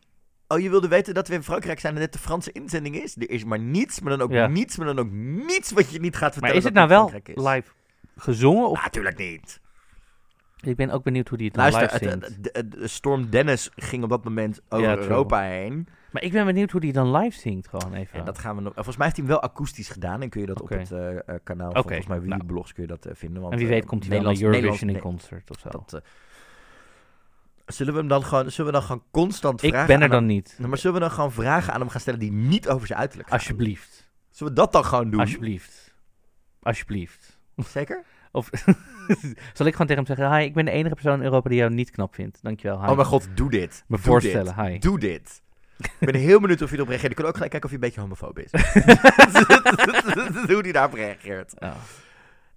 Oh, je wilde weten dat we in Frankrijk zijn en dit de Franse inzending is? Er is maar niets, maar dan ook Ja. niets, maar dan ook niets wat je niet gaat vertellen. Maar is het nou wel live gezongen? Of... Natuurlijk niet. Ik ben ook benieuwd hoe die het dan Luister, live zingt. het- Storm Dennis ging op dat moment over Ja, true. Europa heen. Maar ik ben benieuwd hoe die dan live zingt, gewoon even. En dat gaan we nog. Volgens mij heeft hij hem wel akoestisch gedaan. En kun je dat Oké. op het eh, eh, kanaal Oké, van volgens mij nou. Blogs kun je dat eh, vinden. Want, en wie eh, weet komt hij dan naar Nederlands- Eurovision in Nederlands- concert of zo. dat, eh, zullen we hem dan gewoon, zullen we dan gewoon constant ik vragen ben er aan dan niet. Maar zullen we dan gewoon vragen aan hem gaan stellen die niet over zijn uiterlijk gaan? Alsjeblieft. Zullen we dat dan gewoon doen? Alsjeblieft. Alsjeblieft. Zeker? Of (laughs) zal ik gewoon tegen hem zeggen: Hi, ik ben de enige persoon in Europa die jou niet knap vindt. Dankjewel. Hi. Oh mijn god, doe dit. Me Doe voorstellen, dit. hi. Doe dit. Ik ben heel benieuwd of je erop reageert. Ik kan ook gelijk kijken of je een beetje homofoob is. (laughs) Hoe die daarop reageert.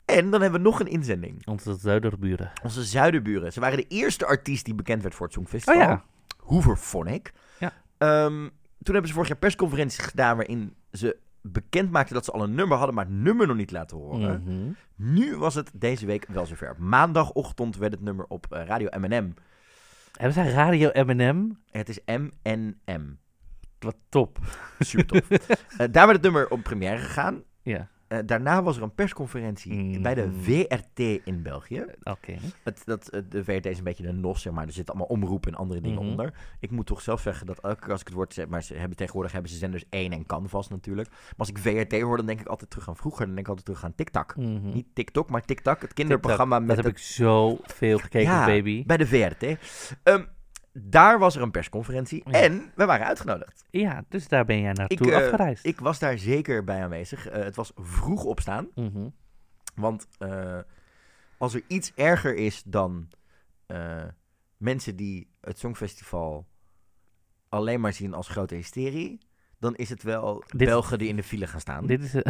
En dan hebben we nog een inzending. onze zuiderburen. Onze zuiderburen. Ze waren de eerste artiest die bekend werd voor het Oh Songfestival. ja. Hooverphonic. Ja. Ehm, toen hebben ze vorig jaar persconferenties gedaan waarin ze bekend maakten dat ze al een nummer hadden, maar het nummer nog niet laten horen. Mhm. Nu was het deze week wel zover. Maandagochtend werd het nummer op eh, Radio M&M. Hebben zij Radio M&M? Het is M&M. Wat top. Super tof. (laughs) Eh, daar werd het nummer op première gegaan. Ja, Eh, daarna was er een persconferentie bij de VRT in België. oké. Het, dat, eh, de VRT is een beetje een nos, zeg maar. Er zitten allemaal omroepen en andere dingen Mhm. onder. Ik moet toch zelf zeggen dat elke keer als ik het woord zeg, maar ze hebben tegenwoordig hebben ze zenders 1 en Canvas natuurlijk. Maar als ik VRT hoor, dan denk ik altijd terug aan vroeger. Dan denk ik altijd terug aan TikTok. Mhm. Niet TikTok, maar TikTok, het kinderprogramma Dat met heb het- ik zo veel gekeken, Ja, baby. bij de VRT. Ehm, daar was er een persconferentie Ja. en we waren uitgenodigd. Ja, dus daar ben jij naartoe Ik, eh, afgereisd. Ik was daar zeker bij aanwezig. Eh, het was vroeg opstaan. Mhm. Want eh, als er iets erger is dan mensen die het Songfestival alleen maar zien als grote hysterie, dan is het wel Dit- Belgen die in de file gaan staan. Dit is... Ik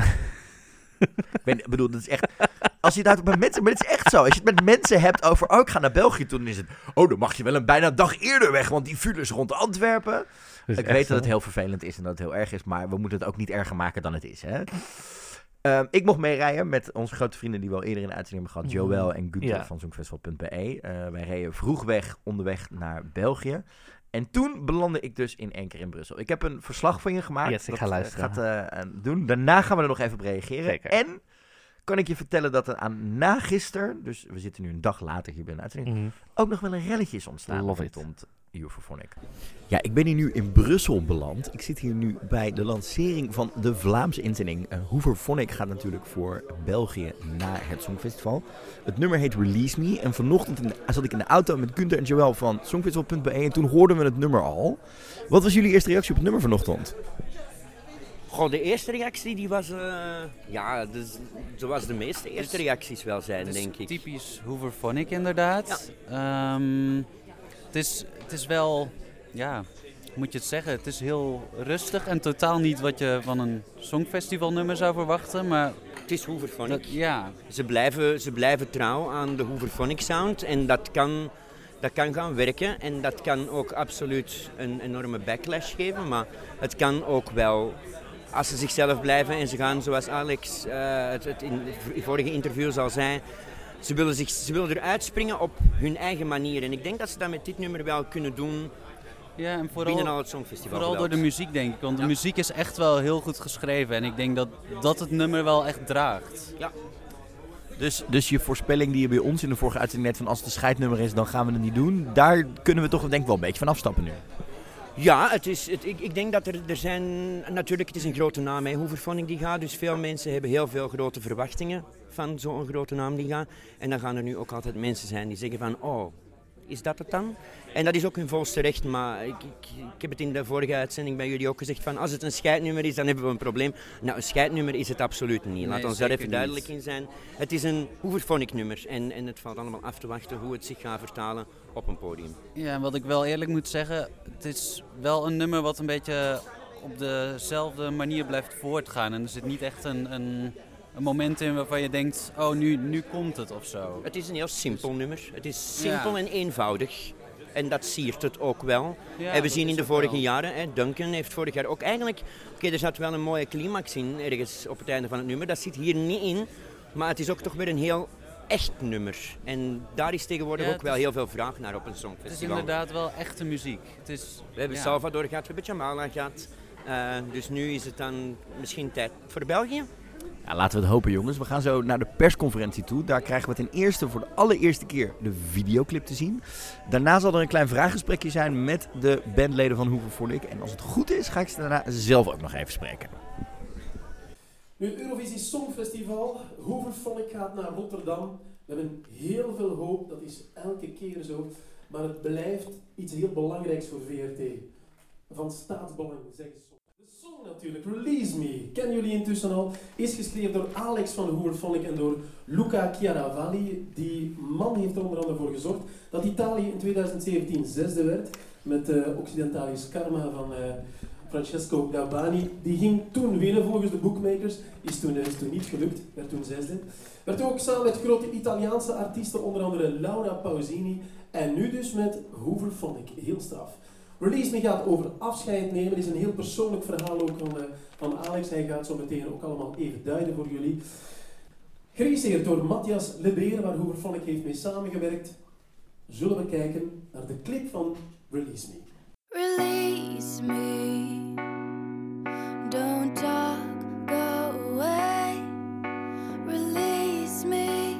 ben- Ik bedoel, dat is echt. (laughs) Als je het met mensen, maar het is echt zo. Als je het met mensen hebt over, oh, ik ga naar België toe, dan is het, oh, dan mag je wel een bijna dag eerder weg, want die files rond Antwerpen. Ik weet dat het heel vervelend is en dat het heel erg is, maar we moeten het ook niet erger maken dan het is, hè? Ehm, ik mocht meerijden met onze grote vrienden die we al eerder in de uitzending hebben gehad. Joël en Gunther Ja. van Songfestival.be. Eh wij reden vroeg weg onderweg naar België. En toen belandde ik dus in één keer in Brussel. Ik heb een verslag van je gemaakt. Yes, ik dat, ga eh, luisteren. gaat eh, doen. Daarna gaan we er nog even op reageren. Zeker. En kan ik je vertellen dat er aan na gisteren, dus we zitten nu een dag later hier bij de uitzending, Mhm. ook nog wel een relletje is ontstaan. Love it. rondom Europhonic. Ja, ik ben hier nu in Brussel beland. Ik zit hier nu bij de lancering van de Vlaamse inzending. Hooverphonic gaat natuurlijk voor België naar het Songfestival. Het nummer heet Release Me. En vanochtend in de- zat ik in de auto met Gunther en Joël van Songfestival.be. En toen hoorden we het nummer al. Wat was jullie eerste reactie op het nummer vanochtend? Goh, de eerste reactie die was, eh, ja, dus, zoals de meeste eerste reacties wel zijn, Het is denk ik. typisch Hooverphonic inderdaad. Ehm, het, is, het is wel, ja, moet je het zeggen? Het is heel rustig en totaal niet wat je van een songfestivalnummer zou verwachten. Maar Het is Hooverphonic. dat, ja, Ze blijven, ze blijven trouw aan de Hooverphonic sound en dat kan, dat kan gaan werken. En dat kan ook absoluut een enorme backlash geven, maar het kan ook wel... Als ze zichzelf blijven en ze gaan zoals Alex eh, het, het in het vorige interview al zei, ze willen, zich, ze willen eruit springen op hun eigen manier. En ik denk dat ze dat met dit nummer wel kunnen doen ja en binnen al vooral, het Songfestival. vooral door de muziek denk ik. Want de Ja. muziek is echt wel heel goed geschreven. En ik denk dat dat het nummer wel echt draagt. Dus, dus je voorspelling die je bij ons in de vorige uitzending net van als het een scheidnummer is, dan gaan we het niet doen. Daar kunnen we toch denk ik wel een beetje van afstappen nu. Ja, het is, het, ik, ik denk dat er, er zijn... Natuurlijk, het is een grote naam, Hooverphonic die gaat. Dus veel mensen hebben heel veel grote verwachtingen van zo'n grote naam die gaat. En dan gaan er nu ook altijd mensen zijn die zeggen van... Oh, is dat het dan? En dat is ook hun volste recht. Maar ik, ik, ik heb het in de vorige uitzending bij jullie ook gezegd van... Als het een scheidnummer is, dan hebben we een probleem. Nou, een scheidnummer is het absoluut niet. Laat Nee, ons daar even duidelijk niet. in zijn. Het is een Hooverphonic nummer. En, en het valt allemaal af te wachten hoe het zich gaat vertalen op een podium. Ja, en wat ik wel eerlijk moet zeggen, het is wel een nummer wat een beetje op dezelfde manier blijft voortgaan. En er zit niet echt een, een, een moment in waarvan je denkt, oh nu, nu komt het of zo. Het is een heel simpel nummer. Het is simpel Ja. en eenvoudig. En dat siert het ook wel. Ja, en we zien in de vorige wel. jaren, hè, Duncan heeft vorig jaar ook eigenlijk... Oké, er zat wel een mooie climax in, ergens op het einde van het nummer. Dat zit hier niet in. Maar het is ook toch weer een heel echt nummer. En daar is tegenwoordig Ja, ook wel is- heel veel vraag naar op een Het is songfestival. inderdaad wel echte muziek. Het is, We hebben ja. Salvador gehad, we hebben Jamala gehad. Eh, dus nu is het dan misschien tijd voor België. Ja, laten we het hopen, jongens. We gaan zo naar de persconferentie toe. Daar krijgen we ten eerste voor de allereerste keer de videoclip te zien. Daarna zal er een klein vraaggesprekje zijn met de bandleden van Hooverphonic. En als het goed is, ga ik ze daarna zelf ook nog even spreken. Nu, Eurovisie Songfestival, Hooverphonic gaat naar Rotterdam. We hebben heel veel hoop, dat is elke keer zo. Maar het blijft iets heel belangrijks voor VRT. Van staatsbelang, zeggen ze. Natuurlijk, Release Me, kennen jullie intussen al, is geschreven door Alex van Hooverphonic en door Luca Chiaravalli. Die man heeft er onder andere voor gezorgd dat Italië in 2017 zesde werd met uh, Occidentalis Karma van... eh, Francesco Gabbani, die ging toen winnen volgens de bookmakers, is toen, is toen niet gelukt, werd toen zesde. Werd ook samen met grote Italiaanse artiesten, onder andere Laura Pausini, en nu dus met Hooverphonic, heel straf. Release Me gaat over afscheid nemen, is een heel persoonlijk verhaal ook van, uh, van Alex, hij gaat zo meteen ook allemaal even duiden voor jullie. Geregisseerd door Matthias Lebeer, waar Hooverphonic heeft mee samengewerkt, zullen we kijken naar de clip van Release Me. Release me. Don't talk, go away. Release me.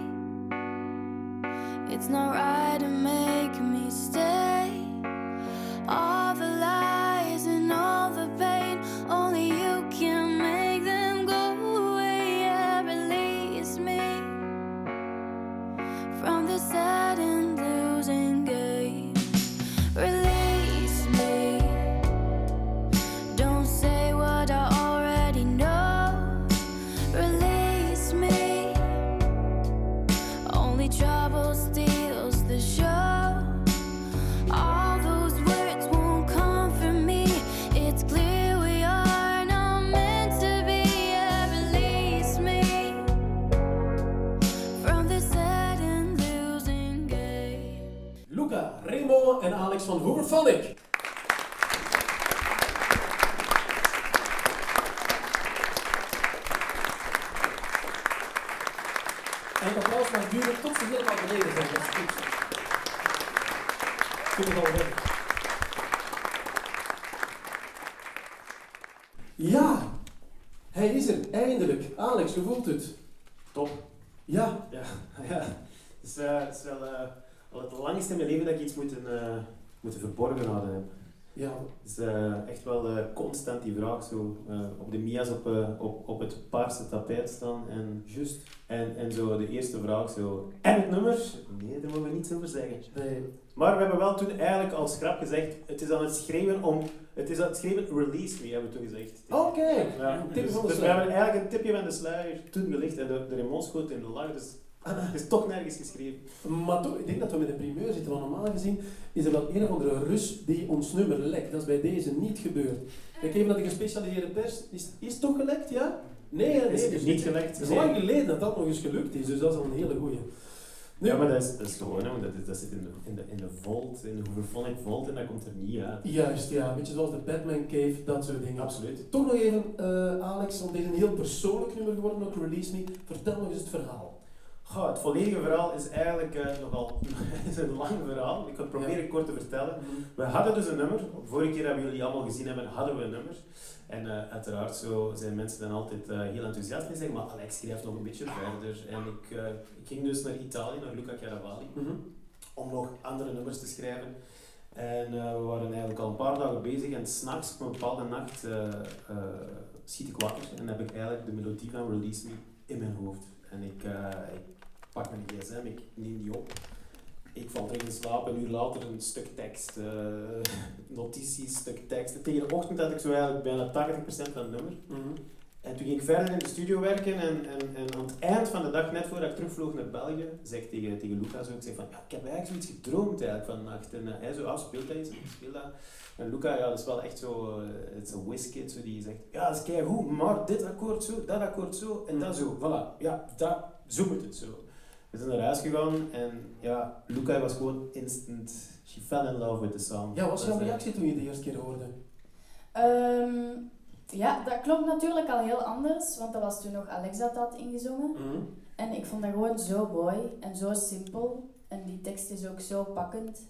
It's not right En Alex van Hooverphonic. zelfs maar duren tot ze helemaal beneden zijn. Dat is goed. Ik vind het al weg. Ja, hij is er, eindelijk. Alex, hoe voelt het? Top. Ja, Ja, (laughs) ja. Het is, eh, het is wel eh, al het langste in mijn leven dat ik iets moeten, eh, moeten verborgen houden heb. ja. Het is eh, echt wel eh, constant die vraag zo. op de Mia's op, op, op het paarse tapijt staan en, Juist. en, en zo de eerste vraag zo. En het nummer? Nee, daar mogen we niets over zeggen. Nee. Maar we hebben wel toen eigenlijk als grap gezegd, het is aan het schreeuwen om, het is aan het schreeuwen release me, hebben we toen gezegd. Ja, tipje dus, dus we hebben eigenlijk een tipje van de sluier toen gelicht en de, de Raymond schoot in de lach, dus (laughs) is toch nergens geschreven. Maar toch, ik denk dat we met een primeur zitten, want normaal gezien is er wel een of andere Rus die ons nummer lekt. Dat is bij deze niet gebeurd. Kijk even naar de gespecialiseerde pers. Is, is het toch gelekt, ja? Nee, nee, Is dus niet gelekt, Het is lang geleden dat dat nog eens gelukt is, dus dat is al een hele goeie. Nu, Ja, maar dat is, dat is gewoon, hè, want dat, is- dat zit in de, in de, in de vault, in de hoeverphonic vault en dat komt er niet uit. Juist, ja. Een beetje zoals de Batman Cave, dat soort dingen. Absoluut. Toch nog even, eh, Alex, want dit is een heel persoonlijk nummer geworden, ook Release Me. Vertel nog eens het verhaal. Goh, het volledige verhaal is eigenlijk eh, nogal (laughs) is een lang verhaal. Ik ga het proberen kort te vertellen. We hadden dus een nummer. Vorige keer hebben jullie allemaal gezien hebben, hadden we een nummer. En eh, uiteraard zo zijn mensen dan altijd eh, heel enthousiast en zeggen, maar Alex schrijft nog een beetje verder. En ik, ik ging dus naar Italië, naar Luca Caravali, Mhm. om nog andere nummers te schrijven. En we waren eigenlijk al een paar dagen bezig en s'nachts op een bepaalde nacht schiet ik wakker en heb ik eigenlijk de melodie van Release Me in mijn hoofd. En ik, ik pak mijn gsm, ik neem die op. Ik val terug in slaap, een uur later een stuk tekst, eh, (laughs) notities, stuk tekst. En tegen de ochtend had ik zo eigenlijk bijna 80% van het nummer. Mhm. En toen ging ik verder in de studio werken en, en, en aan het eind van de dag, net voordat ik terugvloog naar België, zei ik tegen, tegen Luca zo, ik zeg van, ja, ik heb eigenlijk zoiets gedroomd eigenlijk vannacht. En eh, hij zo, ah, speelt dat eens? Ik speel dat. En Luca, ja, dat is wel echt zo, eh, het is een whiskit, zo, die zegt, ja, dat is keigoed, maar dit akkoord zo, dat akkoord zo, en dat zo, voilà. Ja, dat, zo moet het zo. We zijn naar huis gegaan en ja, Luca was gewoon instant, she fell in love with the song. Ja, wat was jouw reactie toen je de eerste keer hoorde? Ehm, ja, dat klonk natuurlijk al heel anders, want dat was toen nog Alex dat had ingezongen. Mhm. En ik vond dat gewoon zo mooi en zo simpel. En die tekst is ook zo pakkend,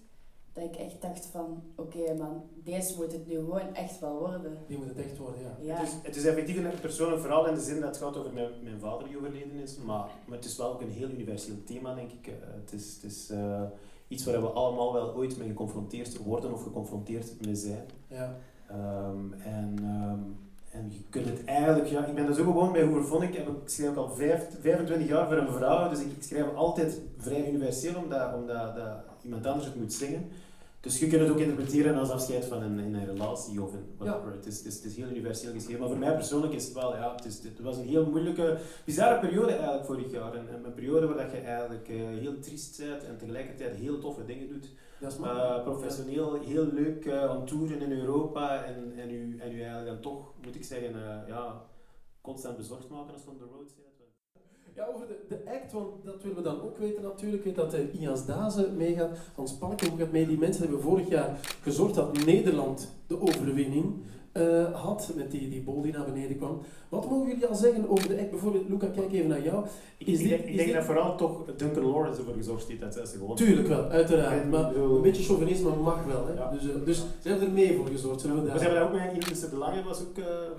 dat ik echt dacht van, oké man, deze moet het nu gewoon echt wel worden. Die moet het echt worden, ja. Ja. Het, is, het is effectief een persoonlijk verhaal in de zin dat het gaat over mijn, mijn vader die overleden is, maar, maar het is wel ook een heel universeel thema, denk ik. Eh, het is, het is eh, iets waar we allemaal wel ooit mee geconfronteerd worden of geconfronteerd mee zijn. ja. Ehm, en, ehm, en je kunt het eigenlijk, ja, ik ben dus ook gewoon bij Hoeverphonic, ik, ik schrijf ook al vijf, 25 jaar voor een vrouw, dus ik, ik schrijf altijd vrij universeel, omdat, omdat dat iemand anders het moet zingen. Dus je kunt het ook interpreteren als afscheid van een, in een relatie of in whatever. Het, is, het, is, het is heel universeel geschreven. Maar voor mij persoonlijk is het wel, ja, het, is, het was een heel moeilijke, bizarre periode eigenlijk vorig jaar. En, en een periode waar dat je eigenlijk eh, heel triest bent en tegelijkertijd heel toffe dingen doet. Dat is. Uh, professioneel, heel leuk uh, aan toeren in Europa en, en, u, en u eigenlijk dan toch, moet ik zeggen, ja, constant bezorgd maken als on the road. Ja, over de, de act, want dat willen we dan ook weten natuurlijk. Weet dat uh, Ias Dazen meegaat, Hans Palken gaat mee. Die mensen hebben vorig jaar gezorgd dat Nederland de overwinning uh, had, met die, die bol die naar beneden kwam. Wat mogen jullie al zeggen over de act? Bijvoorbeeld, Luca, kijk even naar jou. Ik, is ik, dit, ik is denk dit... dat vooral toch Duncan Lawrence ervoor gezorgd heeft dat ze gewoon... Tuurlijk wel, uiteraard. Maar een beetje chauvinisme mag wel. Hè? Ja. Dus, uh, dus ze hebben er mee voor gezorgd. Zullen we daar... We hebben ook met Ines de Lange, was ook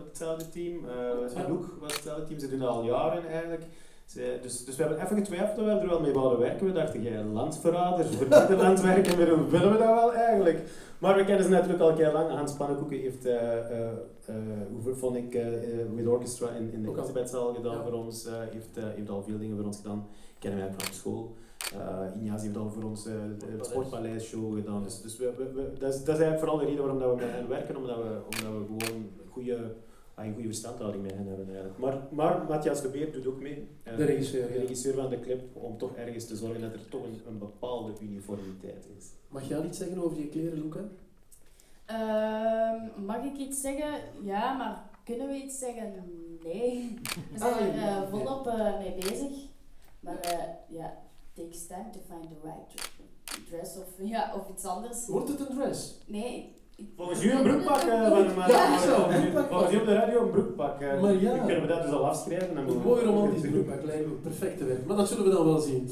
hetzelfde team. Uh, Anouk was hetzelfde team. Ze doen dat al jaren eigenlijk. Ze, dus, dus we hebben even getwijfeld of we er wel mee wilden werken. We dachten, jij landverrader, voor Nederland werken, willen we dat wel eigenlijk? Maar we kennen ze natuurlijk al heel lang. Hans Pannenkoeken heeft, uh, uh, hoe vond ik, uh, with Orchestra in, in de Elisabethzaal gedaan ja. voor ons. heeft, heeft al veel dingen voor ons gedaan. Ik ken hem eigenlijk van school. Uh, heeft al voor ons uh, de Sportpaleis show gedaan. Dus, dus we, we, we, dat, is, dat is eigenlijk vooral de reden waarom dat we met hen werken, omdat we, omdat we gewoon goede een goede verstandhouding met hen hebben eigenlijk. Maar, maar Matthias de Beer doet ook mee. Uh, de regisseur, de regisseur van de clip, om toch ergens te zorgen dat er toch een, een bepaalde uniformiteit is. Mag jij iets zeggen over je kleren, Luca? Uh, mag ik iets zeggen? Ja, maar kunnen we iets zeggen? Nee. We zijn er uh, volop uh, mee bezig. Maar uh, ja, it takes time to find the right dress of, (laughs) ja, of iets anders. Wordt het een dress? Nee, Volgens u een broekpak eh, van maar, Ja, zo, broekpak. Volgens u op de radio een broekpak. eh, Maar ja. dan kunnen we dat dus al afschrijven. en Een mooi romantisch broekpak lijkt me perfect te werken, maar dat zullen we dan wel zien.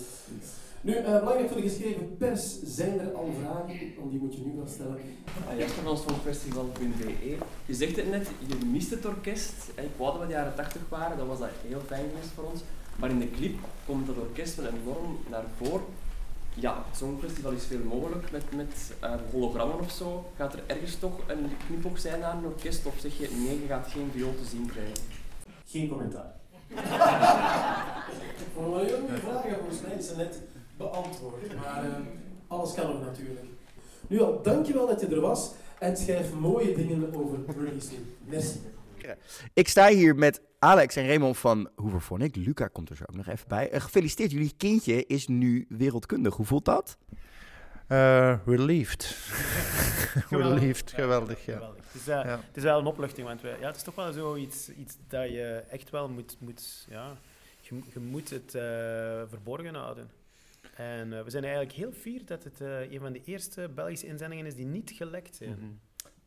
Nu, eh, belangrijk voor de geschreven pers, zijn er al vragen? Want die moet je nu wel stellen. Ah, hebt van ons festival.be. Je zegt het net, je mist het orkest. Ik wou dat we de jaren 80 waren, dat was dat heel fijn geweest voor ons. Maar in de clip komt dat orkest wel enorm naar voren. Ja, het Songfestival is veel mogelijk met, met eh, hologrammen of zo. Gaat er ergens toch een knipoog zijn naar een orkest of zeg je nee, je gaat geen viool te zien krijgen? Geen commentaar. Ik vond wel heel goede vragen, volgens mij is ze net beantwoord. Maar eh, alles kan nog natuurlijk. Nu al, dankjewel dat je er was en schrijf mooie dingen over release nu. Ik sta hier met Alex en Raymond van Hoeverphonic. Luca komt er zo ook nog even bij. Eh, gefeliciteerd, jullie kindje is nu wereldkundig. Hoe voelt dat? Eh, relieved. (laughs) Geweldig. relieved, geweldig, ja. Geweldig. Het, is, Ja. het is wel een opluchting, want we, ja, het is toch wel zoiets iets dat je echt wel moet, moet ja, je, je moet het eh, verborgen houden. En we zijn eigenlijk heel fier dat het eh, een van de eerste Belgische inzendingen is die niet gelekt zijn.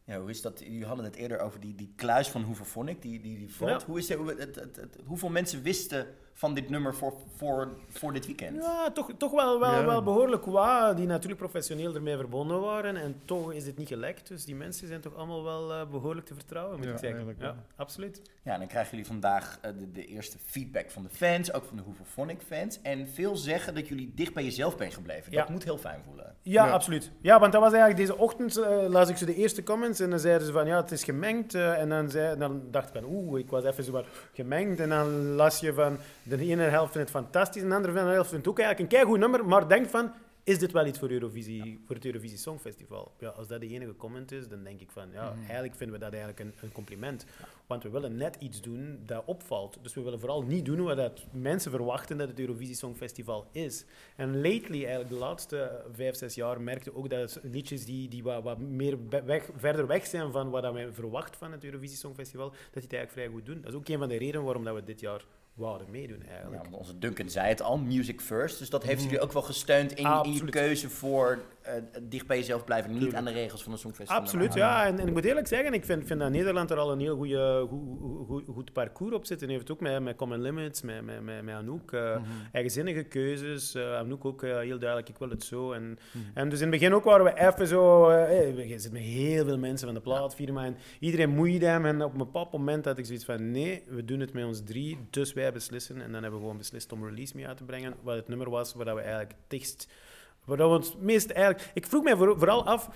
Ja, hoe is dat? Jullie hadden het eerder over die, die kluis van Hoeverphonic, die, die, die valt. Ja. Hoe is het, het, het- hoeveel mensen wisten van dit nummer voor, voor, voor dit weekend? Ja, toch, toch wel, wel, Ja. wel behoorlijk wat die natuurlijk professioneel ermee verbonden waren. En toch is het niet gelekt. Dus die mensen zijn toch allemaal wel eh, behoorlijk te vertrouwen, moet Ja, ik zeggen. Ja, absoluut. Ja, en dan krijgen jullie vandaag eh, de, de eerste feedback van de fans, ook van de Hoeverphonic fans. En veel zeggen dat jullie dicht bij jezelf bent gebleven. Dat moet heel fijn voelen. Ja, absoluut. Ja, want dat was eigenlijk deze ochtend, eh, las ik zo de eerste comments en dan zeiden ze van ja, het is gemengd. en dan, zei, dan dacht ik van oeh, ik was even zo wat gemengd. En dan las je van de ene helft vindt het fantastisch en de andere helft vindt het ook eigenlijk een keigoed nummer, maar denkt van is dit wel iets voor, Eurovisie, voor het Eurovisie Songfestival? Ja, als dat de enige comment is, dan denk ik van ja, Mhm. eigenlijk vinden we dat eigenlijk een, een compliment. Want we willen net iets doen dat opvalt. Dus we willen vooral niet doen wat dat mensen verwachten dat het Eurovisie Songfestival is. En lately, eigenlijk de laatste vijf, zes jaar, merkte ook dat liedjes die, die wat, wat meer weg, verder weg zijn van wat dat men verwacht van het Eurovisie Songfestival, dat die het eigenlijk vrij goed doen. Dat is ook een van de redenen waarom dat we dit jaar wouden meedoen eigenlijk. Ja, want onze Duncan zei het al, music first. Dus dat heeft jullie ook wel gesteund in, in je keuze voor dicht bij jezelf blijven. Niet Tuurlijk. aan de regels van een songfestival. Absoluut, ja. En, en ik moet eerlijk zeggen, ik vind, vind dat Nederland er al een heel goede, goed, goed, goed parcours op zit. En heeft ook met, met Common Limits, met, met, met, met Anouk, eh, eigenzinnige keuzes. Eh, Anouk ook eh, heel duidelijk, ik wil het zo. En, en dus in het begin ook waren we even zo... eh, hey, je zit met heel veel mensen van de plaatfirma en iedereen moeide hem. En op een bepaald moment had ik zoiets van, nee, we doen het met ons drie, dus wij beslissen. En dan hebben we gewoon beslist om release mee uit te brengen. Wat het nummer was, waar we eigenlijk het dichtst... Waar we ons meest eigenlijk... Ik vroeg mij voor- vooral af...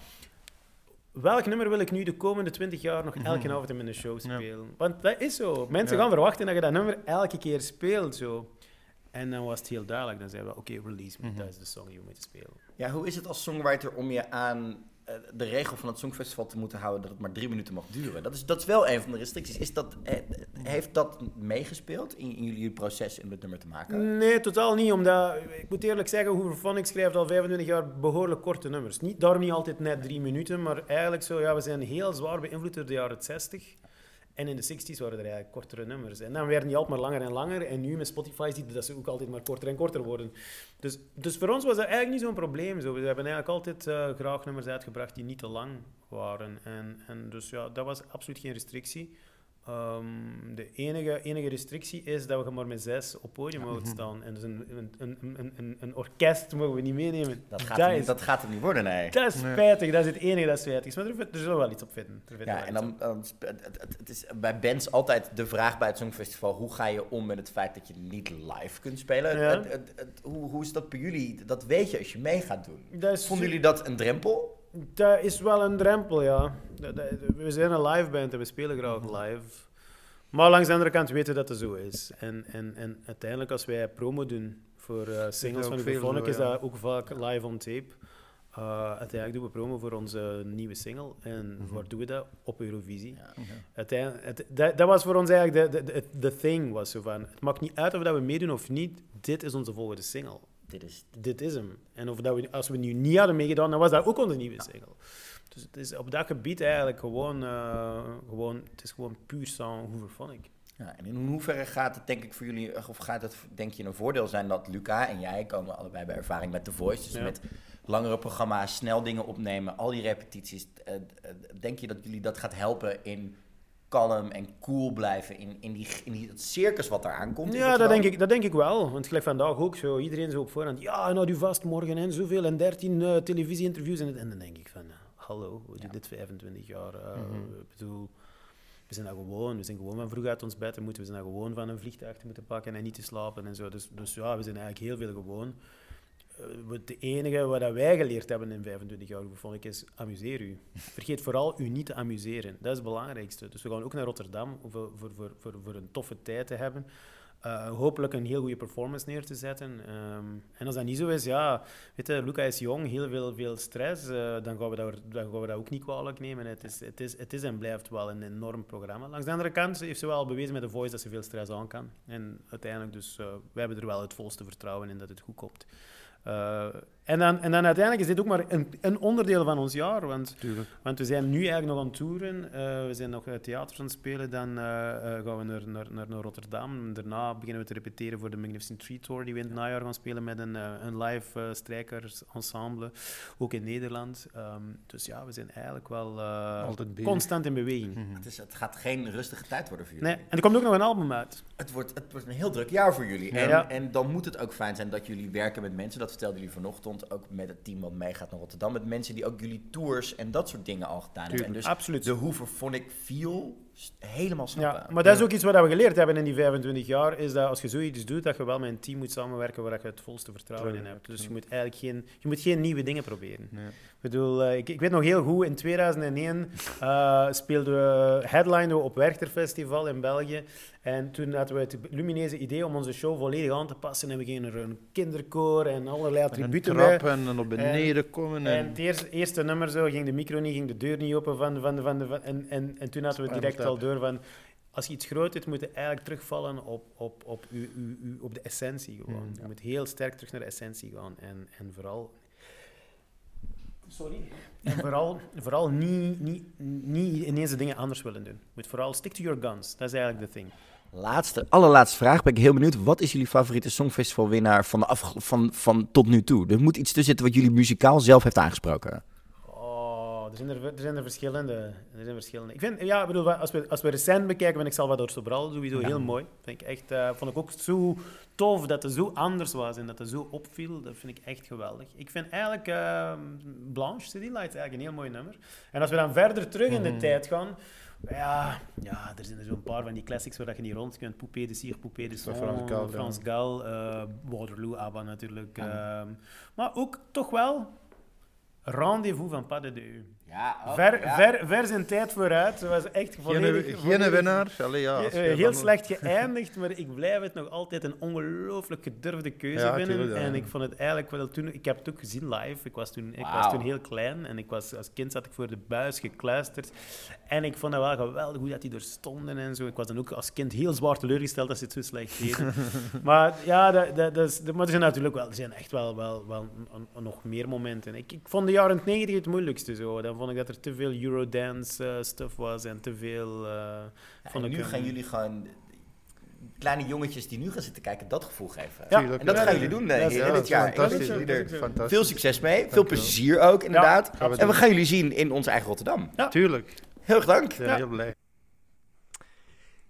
Welk nummer wil ik nu de komende 20 jaar nog elke avond in mijn show spelen? Want dat is zo. Mensen Ja. gaan verwachten dat je dat nummer elke keer speelt. Zo. En dan was het heel duidelijk. Dan zeiden we, oké, release me. Dat is de song die we moeten spelen. Ja, hoe is het als songwriter om je aan de regel van het Songfestival te moeten houden dat het maar drie minuten mag duren? Dat is, dat is wel een van de restricties. Is dat, eh, heeft dat meegespeeld in, in jullie proces om het nummer te maken? Nee, totaal niet. Omdat, ik moet eerlijk zeggen, Hooverphonic schrijft al 25 jaar behoorlijk korte nummers. Niet, daarom niet altijd net drie minuten, maar eigenlijk zo, ja, we zijn heel zwaar beïnvloed door de jaren 60. En in de 60s waren er eigenlijk kortere nummers. En dan werden die altijd maar langer en langer. En nu met Spotify zie je dat ze ook altijd maar korter en korter worden. Dus, dus voor ons was dat eigenlijk niet zo'n probleem. Zo. We hebben eigenlijk altijd eh, graag nummers uitgebracht die niet te lang waren. En, en dus ja, dat was absoluut geen restrictie. Ehm, de enige, enige restrictie is dat we maar met zes op podium mogen staan. En dus een, een, een, een, een, een orkest mogen we niet meenemen. Dat gaat, er, niet- dat gaat er niet worden, nee. Dat is spijtig, dat is het enige dat spijtig is. Maar er, er zullen we wel iets op vinden. Ja, en dan, dan het, is bij bands altijd de vraag bij het Songfestival: hoe ga je om met het feit dat je niet live kunt spelen? Ja. Het- het- het- hoe, hoe is dat bij jullie? Dat weet je als je mee gaat doen. Dat Vonden jullie dat een drempel? Dat is wel een drempel, ja. We zijn een live band en we spelen graag Mhm. live. Maar langs de andere kant weten we dat het zo is. En, en, en uiteindelijk, als wij promo doen voor eh, singles van zo, is dat ook vaak live on tape. Uh, uiteindelijk doen we promo voor onze nieuwe single. En Mhm. waar doen we dat? Op Eurovisie. Uiteindelijk, het, dat, dat was voor ons eigenlijk de, de, de, de thing. Was zo van, het maakt niet uit of dat we meedoen of niet. Dit is onze volgende single. Dit is, dit is hem. En of dat we, als we nu niet hadden meegedaan, dan was dat ook onze nieuwe single. Dus het is op dat gebied eigenlijk gewoon... eh, gewoon het is gewoon puur sound Hooverphonic. Ja, en in hoeverre gaat het denk ik voor jullie, of gaat het denk je een voordeel zijn dat Luca en jij komen allebei bij ervaring met The Voice, dus Ja. met langere programma's, snel dingen opnemen, al die repetities. eh, eh, denk je dat jullie dat gaat helpen in kalm en cool blijven in, in, die, in die, het circus wat eraan komt? Ja, dat denk, ik, dat denk ik wel. Want gelijk vandaag ook zo. Iedereen zo op voorhand. Ja, nou, u vast morgen en zoveel en 13 eh, televisie-interviews. En, en dan denk ik van, eh, hallo, we doen dit 25 jaar. eh, Mhm. Ik bedoel, we zijn daar gewoon. We zijn gewoon van vroeg uit ons bed te moeten. We zijn daar gewoon van een vliegtuig te moeten pakken en niet te slapen en zo. Dus, dus ja, we zijn eigenlijk heel veel gewoon. Eh, Het enige wat wij geleerd hebben in 25 jaar, vond ik, is amuseer u. Vergeet vooral u niet te amuseren. Dat is het belangrijkste. Dus we gaan ook naar Rotterdam voor, voor, voor, voor, een toffe tijd te hebben. Eh, hopelijk een heel goede performance neer te zetten. Ehm, en als dat niet zo is, ja, weet Luca is jong, heel veel, veel stress. eh, dan, gaan we dat, gaan we dat ook niet kwalijk nemen. Het is, het, is, het is en blijft wel een enorm programma. Langs de andere kant heeft ze wel bewezen met de Voice dat ze veel stress aan kan. En uiteindelijk, dus, wij hebben er wel het volste vertrouwen in dat het goed komt. Eh, en, dan, en dan uiteindelijk is dit ook maar een, een onderdeel van ons jaar. Want, want we zijn nu eigenlijk nog aan het toeren. Eh, we zijn nog uh, theaters aan het spelen. Dan eh, eh, gaan we naar, naar, naar, naar Rotterdam. Daarna beginnen we te repeteren voor de Magnificent Tree Tour. Die we in het najaar gaan spelen met een, eh, een live eh strijkersensemble. Ook in Nederland. Ehm, dus ja, we zijn eigenlijk wel eh, constant in beweging. Het, is, het gaat geen rustige tijd worden voor jullie. Nee, en er komt ook nog een album uit. Het wordt, het wordt een heel druk jaar voor jullie. En, Ja. en dan moet het ook fijn zijn dat jullie werken met mensen. Dat vertelden jullie vanochtend. Ook met het team wat meegaat naar Rotterdam. Met mensen die ook jullie tours en dat soort dingen al gedaan hebben. Dus absoluut. de Hooverphonic feel s- helemaal snappen. Ja, maar dat is ook iets wat we geleerd hebben in die 25 jaar, is dat als je zoiets doet, dat je wel met een team moet samenwerken waar je het volste vertrouwen in hebt. Dus je moet eigenlijk geen, je moet geen nieuwe dingen proberen. Ik bedoel, eh, ik, ik weet nog heel goed, in 2001 eh, speelden we, headlinen we op Werchter Festival in België. En toen hadden we het lumineuze idee om onze show volledig aan te passen. En we gingen er een kinderkoor en allerlei En een attributen trap bij. en dan op beneden komen. En En, het eerste, eerste nummer zo, ging de micro niet, ging de deur niet open. Van, van, van, van, en, en, en toen hadden we direct al door van... Als je iets groot doet, moet je eigenlijk terugvallen op, op, op, uw, uw, uw- op de essentie gewoon. Mm, Je moet heel sterk terug naar de essentie gaan. En, en vooral... Sorry. En vooral, vooral niet, niet, niet ineens de dingen anders willen doen. Je moet vooral stick to your guns. Dat is eigenlijk de thing. Laatste, allerlaatste vraag. Ben ik heel benieuwd. Wat is jullie favoriete Songfestivalwinnaar van, de afge- van, van tot nu toe? Er moet iets tussen zitten wat jullie muzikaal zelf heeft aangesproken. Er zijn er, er, zijn er verschillende. Er zijn verschillende. Ik vind, ja, ik bedoel, als we, als we recent bekijken, vind ik Salvador Sobral sowieso heel mooi. Vind ik echt, eh, vond ik ook zo tof dat het zo anders was en dat het zo opviel. Dat vind ik echt geweldig. Ik vind eigenlijk eh, Blanche City Lights eigenlijk een heel mooi nummer. En als we dan verder terug in de Mhm. tijd gaan, ja, ja, er zijn er zo'n paar van die classics waar dat je niet rond kunt. Poupée de Cire, Poupée de Son, ja. Frans Gal, eh, Waterloo, ABBA natuurlijk. ehm, maar ook toch wel Rendezvous van Pas de Deux. Ja, oh, ver, ja. Ver, ver zijn tijd vooruit. Dat was echt volledig... geen volledig- winnaar. Allee, ja, als Eh, heel dan- slecht (laughs) geëindigd, maar ik blijf het nog altijd een ongelooflijk gedurfde keuze Ja, vinden. tuurlijk, ja. En ik vond het eigenlijk wel toen... Ik heb het ook gezien live. Ik was toen, ik was toen heel klein en ik was, als kind zat ik voor de buis gekluisterd. En ik vond het wel geweldig hoe dat die er stonden en zo. Ik was dan ook als kind heel zwaar teleurgesteld dat ze het zo slecht deden. (laughs) maar ja, dat, dat, dat is, maar er zijn natuurlijk wel, er zijn echt wel, wel, wel nog meer momenten. Ik, ik vond de jaren 90 het moeilijkste zo. Dan vond ik dat er te veel Eurodance eh, stuff was en te veel... eh, Ja, vond en ik nu een- gaan jullie gewoon kleine jongetjes die nu gaan zitten kijken dat gevoel geven. Ja, en dat ja, gaan ja, jullie doen ja, eh, ja, in dat dit jaar. Fantastisch. er veel succes mee, veel plezier ook inderdaad. Gaan we en we gaan jullie zien in ons eigen Rotterdam. Tuurlijk. Heel erg dank. Heel blij.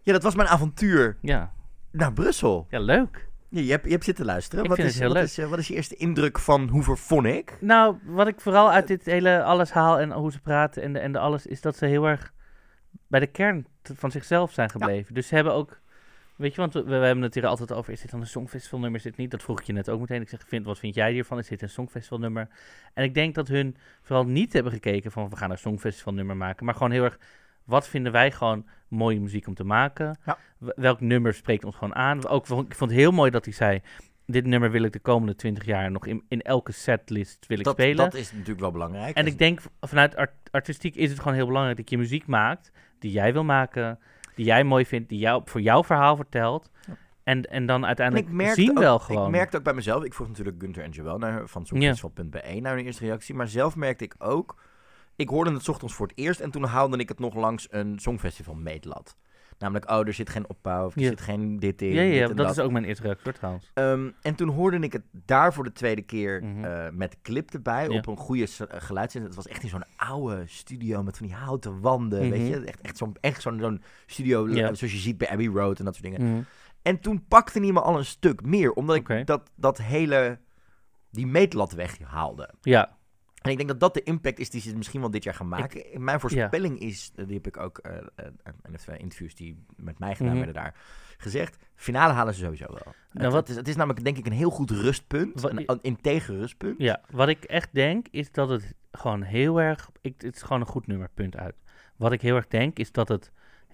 Ja, dat was mijn avontuur Ja. naar Brussel. Ja, leuk. Ja, je, hebt, je hebt zitten luisteren. Ik wat, is, wat. Is, eh, wat is je eerste indruk van Hooverphonic? Nou, wat ik vooral uit dit hele alles haal en hoe ze praten en de, en de alles, is dat ze heel erg bij de kern van zichzelf zijn gebleven. Dus ze hebben ook, weet je, want we, we hebben het hier altijd over, is dit dan een songfestivalnummer, is dit niet? Dat vroeg ik je net ook meteen. Ik zeg, vind, wat vind jij hiervan? Is dit een songfestivalnummer? En ik denk dat hun vooral niet hebben gekeken van, we gaan een songfestivalnummer maken, maar gewoon heel erg, wat vinden wij gewoon mooie muziek om te maken? Ja. Welk nummer spreekt ons gewoon aan? Ook, ik vond het heel mooi dat hij zei, dit nummer wil ik de komende 20 jaar nog in, in elke setlist wil ik Dat, spelen. dat is natuurlijk wel belangrijk. En ik denk vanuit art- artistiek is het gewoon heel belangrijk dat je muziek maakt die jij wil maken, die jij mooi vindt, die jou, voor jouw verhaal vertelt. En, en dan En uiteindelijk ik merkte zien ook, wel gewoon. Ik merkte ook bij mezelf, ik vroeg natuurlijk Gunther en Joël naar, van Songfestival.be naar hun eerste reactie. Maar zelf merkte ik ook, ik hoorde het ochtends voor het eerst en toen haalde ik het nog langs een Songfestival meetlat. Namelijk, oh, er zit geen opbouw, of er Ja. zit geen dit in, Ja, ja, dat is ook mijn eerste reactie trouwens. Ehm, en toen hoorde ik het daar voor de tweede keer Mhm. eh, met clip erbij, Ja. op een goede eh, geluidszender. Het was echt in zo'n oude studio met van die houten wanden, weet Mhm. je. Echt, echt zo'n echt zo'n studio, eh, zoals je ziet bij Abbey Road en dat soort dingen. Mhm. En toen pakte hij me al een stuk meer, omdat ik dat, dat hele, die meetlat weghaalde. Ja. En ik denk dat dat de impact is die ze misschien wel dit jaar gaan maken. Mijn voorspelling is, eh, die heb ik ook eh, eh, in interviews die met mij gedaan Mhm. werden daar gezegd. Finale halen ze sowieso wel. Nou, het, wat- het, is, het is namelijk denk ik een heel goed rustpunt. Wat- een, een integer rustpunt. Ja, wat ik echt denk is dat het gewoon heel erg. Ik, het is gewoon een goed nummer, punt uit. Wat ik heel erg denk is dat het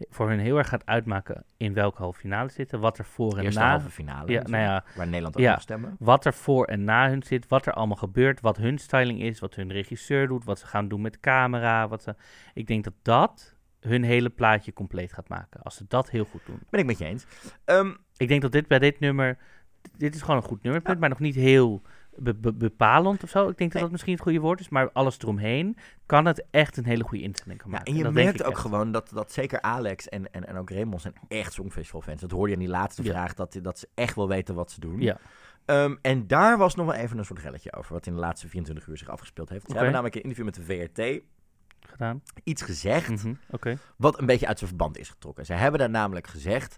voor hun heel erg gaat uitmaken in welke halve finale zitten. Wat er voor en Eerste na. halve finale Ja, nou ja, waar Nederland ook ja, stemmen. Wat er voor en na hun zit. Wat er allemaal gebeurt. Wat hun styling is. Wat hun regisseur doet. Wat ze gaan doen met camera. Wat ze, ik denk dat dat hun hele plaatje compleet gaat maken. Als ze dat heel goed doen. Ben ik met je eens. Ehm, ik denk dat dit bij dit nummer. Dit is gewoon een goed nummerpunt, maar nog niet heel be- be- bepalend of zo. Ik denk dat dat misschien het goede woord is, maar alles eromheen kan het echt een hele goede instelling Ja, maken. en je dat denk merkt ook echt. gewoon dat, dat zeker Alex en, en, en ook Raymond zijn echt Songfestival-fans. Dat hoorde je in die laatste Ja. vraag, dat, dat ze echt wel weten wat ze doen. Ja. Ehm, en daar was nog wel even een soort relletje over, wat in de laatste 24 uur zich afgespeeld heeft. Ze hebben namelijk een interview met de VRT gedaan. iets gezegd oké. wat een beetje uit zijn verband is getrokken. Ze hebben daar namelijk gezegd...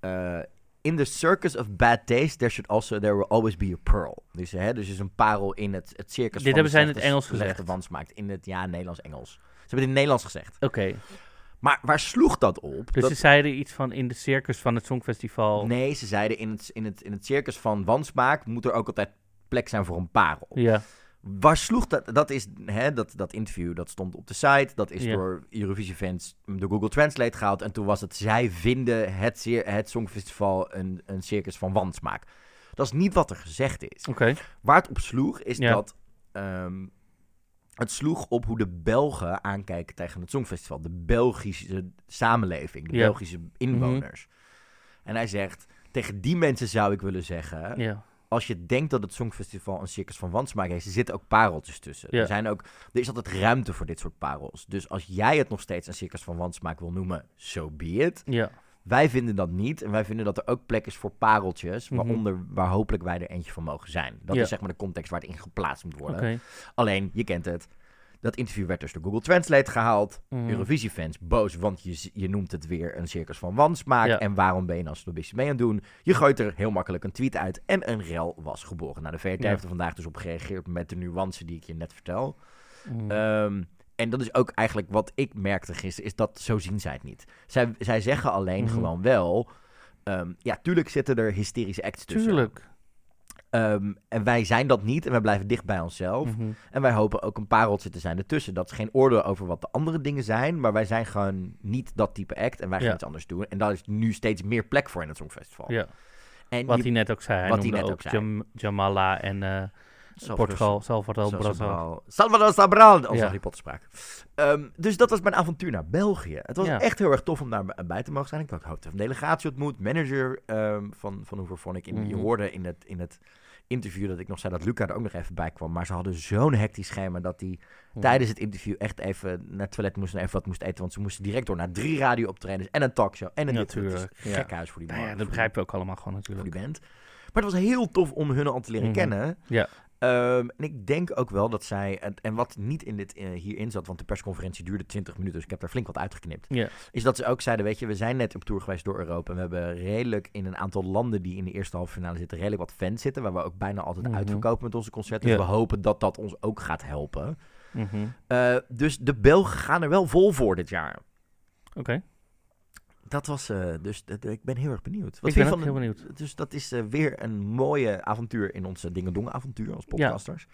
eh, in the circus of bad taste, there should also there will always be a pearl. Dus, hè, dus is een parel in het, het circus Dit van hebben zij in de het Engels gezegd. wansmaak. In het, ja, Nederlands-Engels. Ze hebben het in het Nederlands gezegd. Oké. Maar waar sloeg dat op? Dus dat, ze zeiden iets van in de circus van het Songfestival. Nee, ze zeiden in het, in, het, in het circus van wansmaak moet er ook altijd plek zijn voor een parel. Ja. Waar sloeg dat? Dat is hè, dat, dat interview, dat stond op de site. Dat is Ja. door Eurovisie-fans door Google Translate gehaald. En toen was het, zij vinden het, zeer- het Songfestival een, een circus van wansmaak. Dat is niet wat er gezegd is. Waar het op sloeg, is Ja. dat... ehm, het sloeg op hoe de Belgen aankijken tegen het Songfestival. De Belgische samenleving, de Ja. Belgische inwoners. En hij zegt, tegen die mensen zou ik willen zeggen... Ja. Als je denkt dat het Songfestival een circus van wansmaak heeft, er zitten ook pareltjes tussen. Ja. Er, zijn ook, er is altijd ruimte voor dit soort parels. Dus als jij het nog steeds een circus van wansmaak wil noemen, so be it. Ja. Wij vinden dat niet. En wij vinden dat er ook plek is voor pareltjes. Mhm. Waaronder waar hopelijk wij er eentje van mogen zijn. Dat Ja. is zeg maar de context waar het in geplaatst moet worden. Alleen, je kent het. Dat interview werd dus door Google Translate gehaald. Mhm. Eurovisie-fans boos, want je, je noemt het weer een circus van wansmaak. Ja. En waarom ben je dan snobbistisch mee aan het doen? Je gooit er heel makkelijk een tweet uit en een rel was geboren. Nou, de VRT Ja. heeft er vandaag dus op gereageerd met de nuance die ik je net vertel. Mhm. Ehm, en dat is ook eigenlijk wat ik merkte gisteren, is dat zo zien zij het niet. Zij, zij zeggen alleen Mhm. gewoon wel, ehm, ja, tuurlijk zitten er hysterische acts tussen. Tuurlijk. Ehm, en wij zijn dat niet en wij blijven dicht bij onszelf. Mhm. En wij hopen ook een pareltje te zijn ertussen. Dat is geen oordeel over wat de andere dingen zijn, maar wij zijn gewoon niet dat type act en wij gaan Ja. iets anders doen. En daar is nu steeds meer plek voor in het Songfestival. Ja. En Wat je- hij net ook zei. Hij wat hij net ook ook zei. Jam- Jamala en eh, Salvador- Portugal, Salvador Brazil. Salvador Sabral, onze Ja. Harry Potter spraak. Ehm, dus dat was mijn avontuur naar België. Het was Ja. echt heel erg tof om daarbij te mogen zijn. Ik ook hoofd van een delegatie ontmoet, manager ehm, van, van Hooverphonic. In, Je hoorde in het, in het interview dat ik nog zei dat Luca er ook nog even bij kwam. Maar ze hadden zo'n hectisch schema dat hij Mhm. tijdens het interview echt even naar het toilet moest en even wat moest eten. Want ze moesten direct door naar drie radiooptredens en een talkshow en een Natuurlijk. een Ja. gek huis voor die Nou man. ja, dat voor begrijpen we ook allemaal gewoon voor natuurlijk. die band. Maar het was heel tof om hun al te leren Mhm. kennen. Ja. Ehm, en ik denk ook wel dat zij, en, en wat niet in dit, eh, hierin zat, want de persconferentie duurde 20 minuten, dus ik heb daar flink wat uitgeknipt. Is dat ze ook zeiden, weet je, we zijn net op tour geweest door Europa. En we hebben redelijk in een aantal landen die in de eerste halve finale zitten, redelijk wat fans zitten, waar we ook bijna altijd Mhm. uitverkopen met onze concerten. Dus we hopen dat dat ons ook gaat helpen. Mhm. Eh, dus de Belgen gaan er wel vol voor dit jaar. Oké. Dat was, eh, dus ik ben heel erg benieuwd. Ik vind ben je ook heel benieuwd. Dus dat is eh, weer een mooie avontuur in onze Dingedong avontuur als podcasters.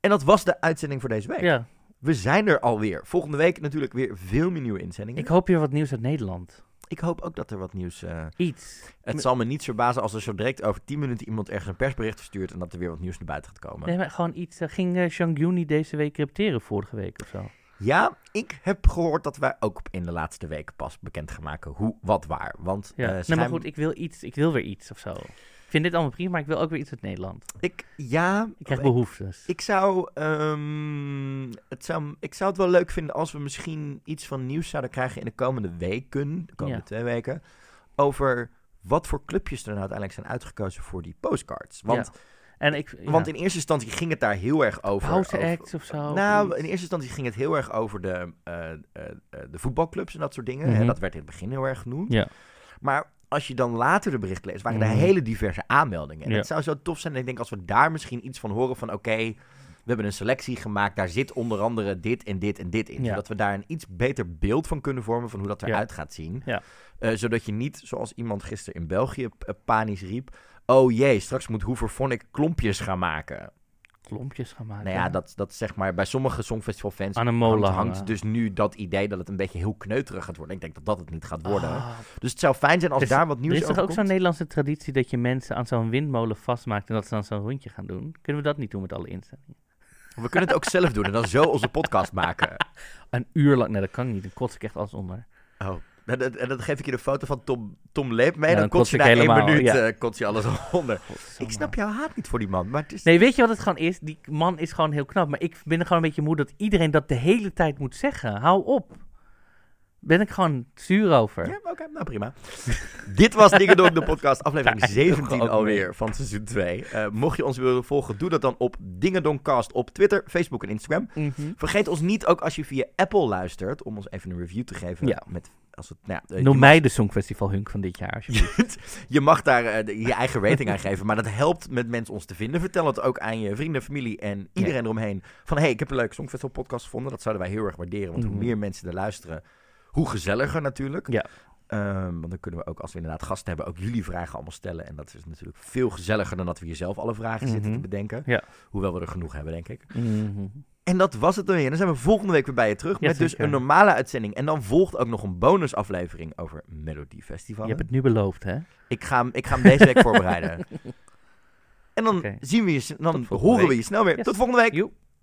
En dat was de uitzending voor deze week. Ja. We zijn er alweer. Volgende week natuurlijk weer veel meer nieuwe inzendingen. Ik hoop hier wat nieuws uit Nederland. Ik hoop ook dat er wat nieuws... eh, Iets. Het zal me niet verbazen als er zo direct over 10 minuten iemand ergens een persbericht verstuurt... en dat er weer wat nieuws naar buiten gaat komen. Nee, maar gewoon iets. ging uh, Shang Yuni deze week repeteren vorige week of zo? Ja, ik heb gehoord dat wij ook in de laatste weken pas bekend gaan maken hoe, wat, waar. Want Ja. eh, nee, maar goed, ik wil, iets, ik wil weer iets of zo. Ik vind dit allemaal prima, maar ik wil ook weer iets uit Nederland. Ik, ja, Ik krijg behoeftes. Ik zou, ehm, het zou, ik zou het wel leuk vinden als we misschien iets van nieuws zouden krijgen in de komende weken, de komende Ja. twee weken, over wat voor clubjes er nou uiteindelijk zijn uitgekozen voor die postcards. Want, Ja. En ik, ja. want in eerste instantie ging het daar heel erg over. House acts of zo, Nou, in eerste instantie ging het heel erg over de, eh, eh, eh, de voetbalclubs en dat soort dingen. En dat werd in het begin heel erg genoemd. Ja. Maar als je dan later de bericht leest, waren er Mhm. hele diverse aanmeldingen. En Ja. het zou zo tof zijn, ik denk, als we daar misschien iets van horen van... oké, we hebben een selectie gemaakt, daar zit onder andere dit en dit en dit in. Ja. Zodat we daar een iets beter beeld van kunnen vormen van hoe dat Ja. eruit gaat zien. Ja. Zodat je niet, zoals iemand gisteren in België panisch riep... oh jee, straks moet Hooverphonic klompjes gaan maken. Klompjes gaan maken. Nou ja, dat, dat zeg maar bij sommige Songfestival-fans Aan een molen hangt, hangt dus nu dat idee dat het een beetje heel kneuterig gaat worden. Ik denk dat dat het niet gaat worden. Ah. Dus het zou fijn zijn als Dus daar wat nieuws Er is toch over ook komt. zo'n Nederlandse traditie dat je mensen aan zo'n windmolen vastmaakt en dat ze dan zo'n rondje gaan doen? Kunnen we dat niet doen met alle instellingen? We kunnen het ook zelf doen en dan zo onze podcast maken. (laughs) Een uur lang, nee dat kan niet, dan kots ik echt alles onder. Oh. En dat, en dat geef ik je de foto van Tom, Tom Leep mee. Ja, dan dan kots je na één minuut ja. eh, je alles onder. Ik snap jouw haat niet voor die man. Maar het is... Nee, weet je wat het gewoon is? Die man is gewoon heel knap, maar ik ben er gewoon een beetje moe dat iedereen dat de hele tijd moet zeggen. Hou op. Ben ik gewoon zuur over. Ja, oké, nou prima. (laughs) Dit was Dingen de podcast, aflevering Daar eindigen we 17 ook alweer van seizoen 2. Eh, mocht je ons willen volgen, doe dat dan op Dingedoncast op Twitter, Facebook en Instagram. Mhm. Vergeet ons niet ook als je via Apple luistert, om ons even een review te geven. Ja. Met, als het, nou ja, eh, Noem mij de Songfestival Hunk van dit jaar, alsjeblieft. (laughs) Je mag daar eh, je eigen rating aan geven, maar dat helpt met mensen ons te vinden. Vertel het ook aan je vrienden, familie en iedereen eromheen. Van, hey, ik heb een leuke Songfestival podcast gevonden. Dat zouden wij heel erg waarderen, want Mhm. hoe meer mensen er luisteren, hoe gezelliger natuurlijk. Ja. Ehm, want dan kunnen we ook, als we inderdaad gasten hebben, ook jullie vragen allemaal stellen. En dat is natuurlijk veel gezelliger dan dat we hier zelf alle vragen zitten Mhm. te bedenken. Ja. Hoewel we er genoeg hebben, denk ik. Mhm. En dat was het dan weer. Dan zijn we volgende week weer bij je terug. Ja, met dus een normale uitzending. En dan volgt ook nog een bonusaflevering over Melodie Festival. Je hebt het nu beloofd, hè? Ik ga, hem- ik ga hem deze week (laughs) voorbereiden. En dan zien we je, dan horen we je snel weer. Yes. Tot volgende week.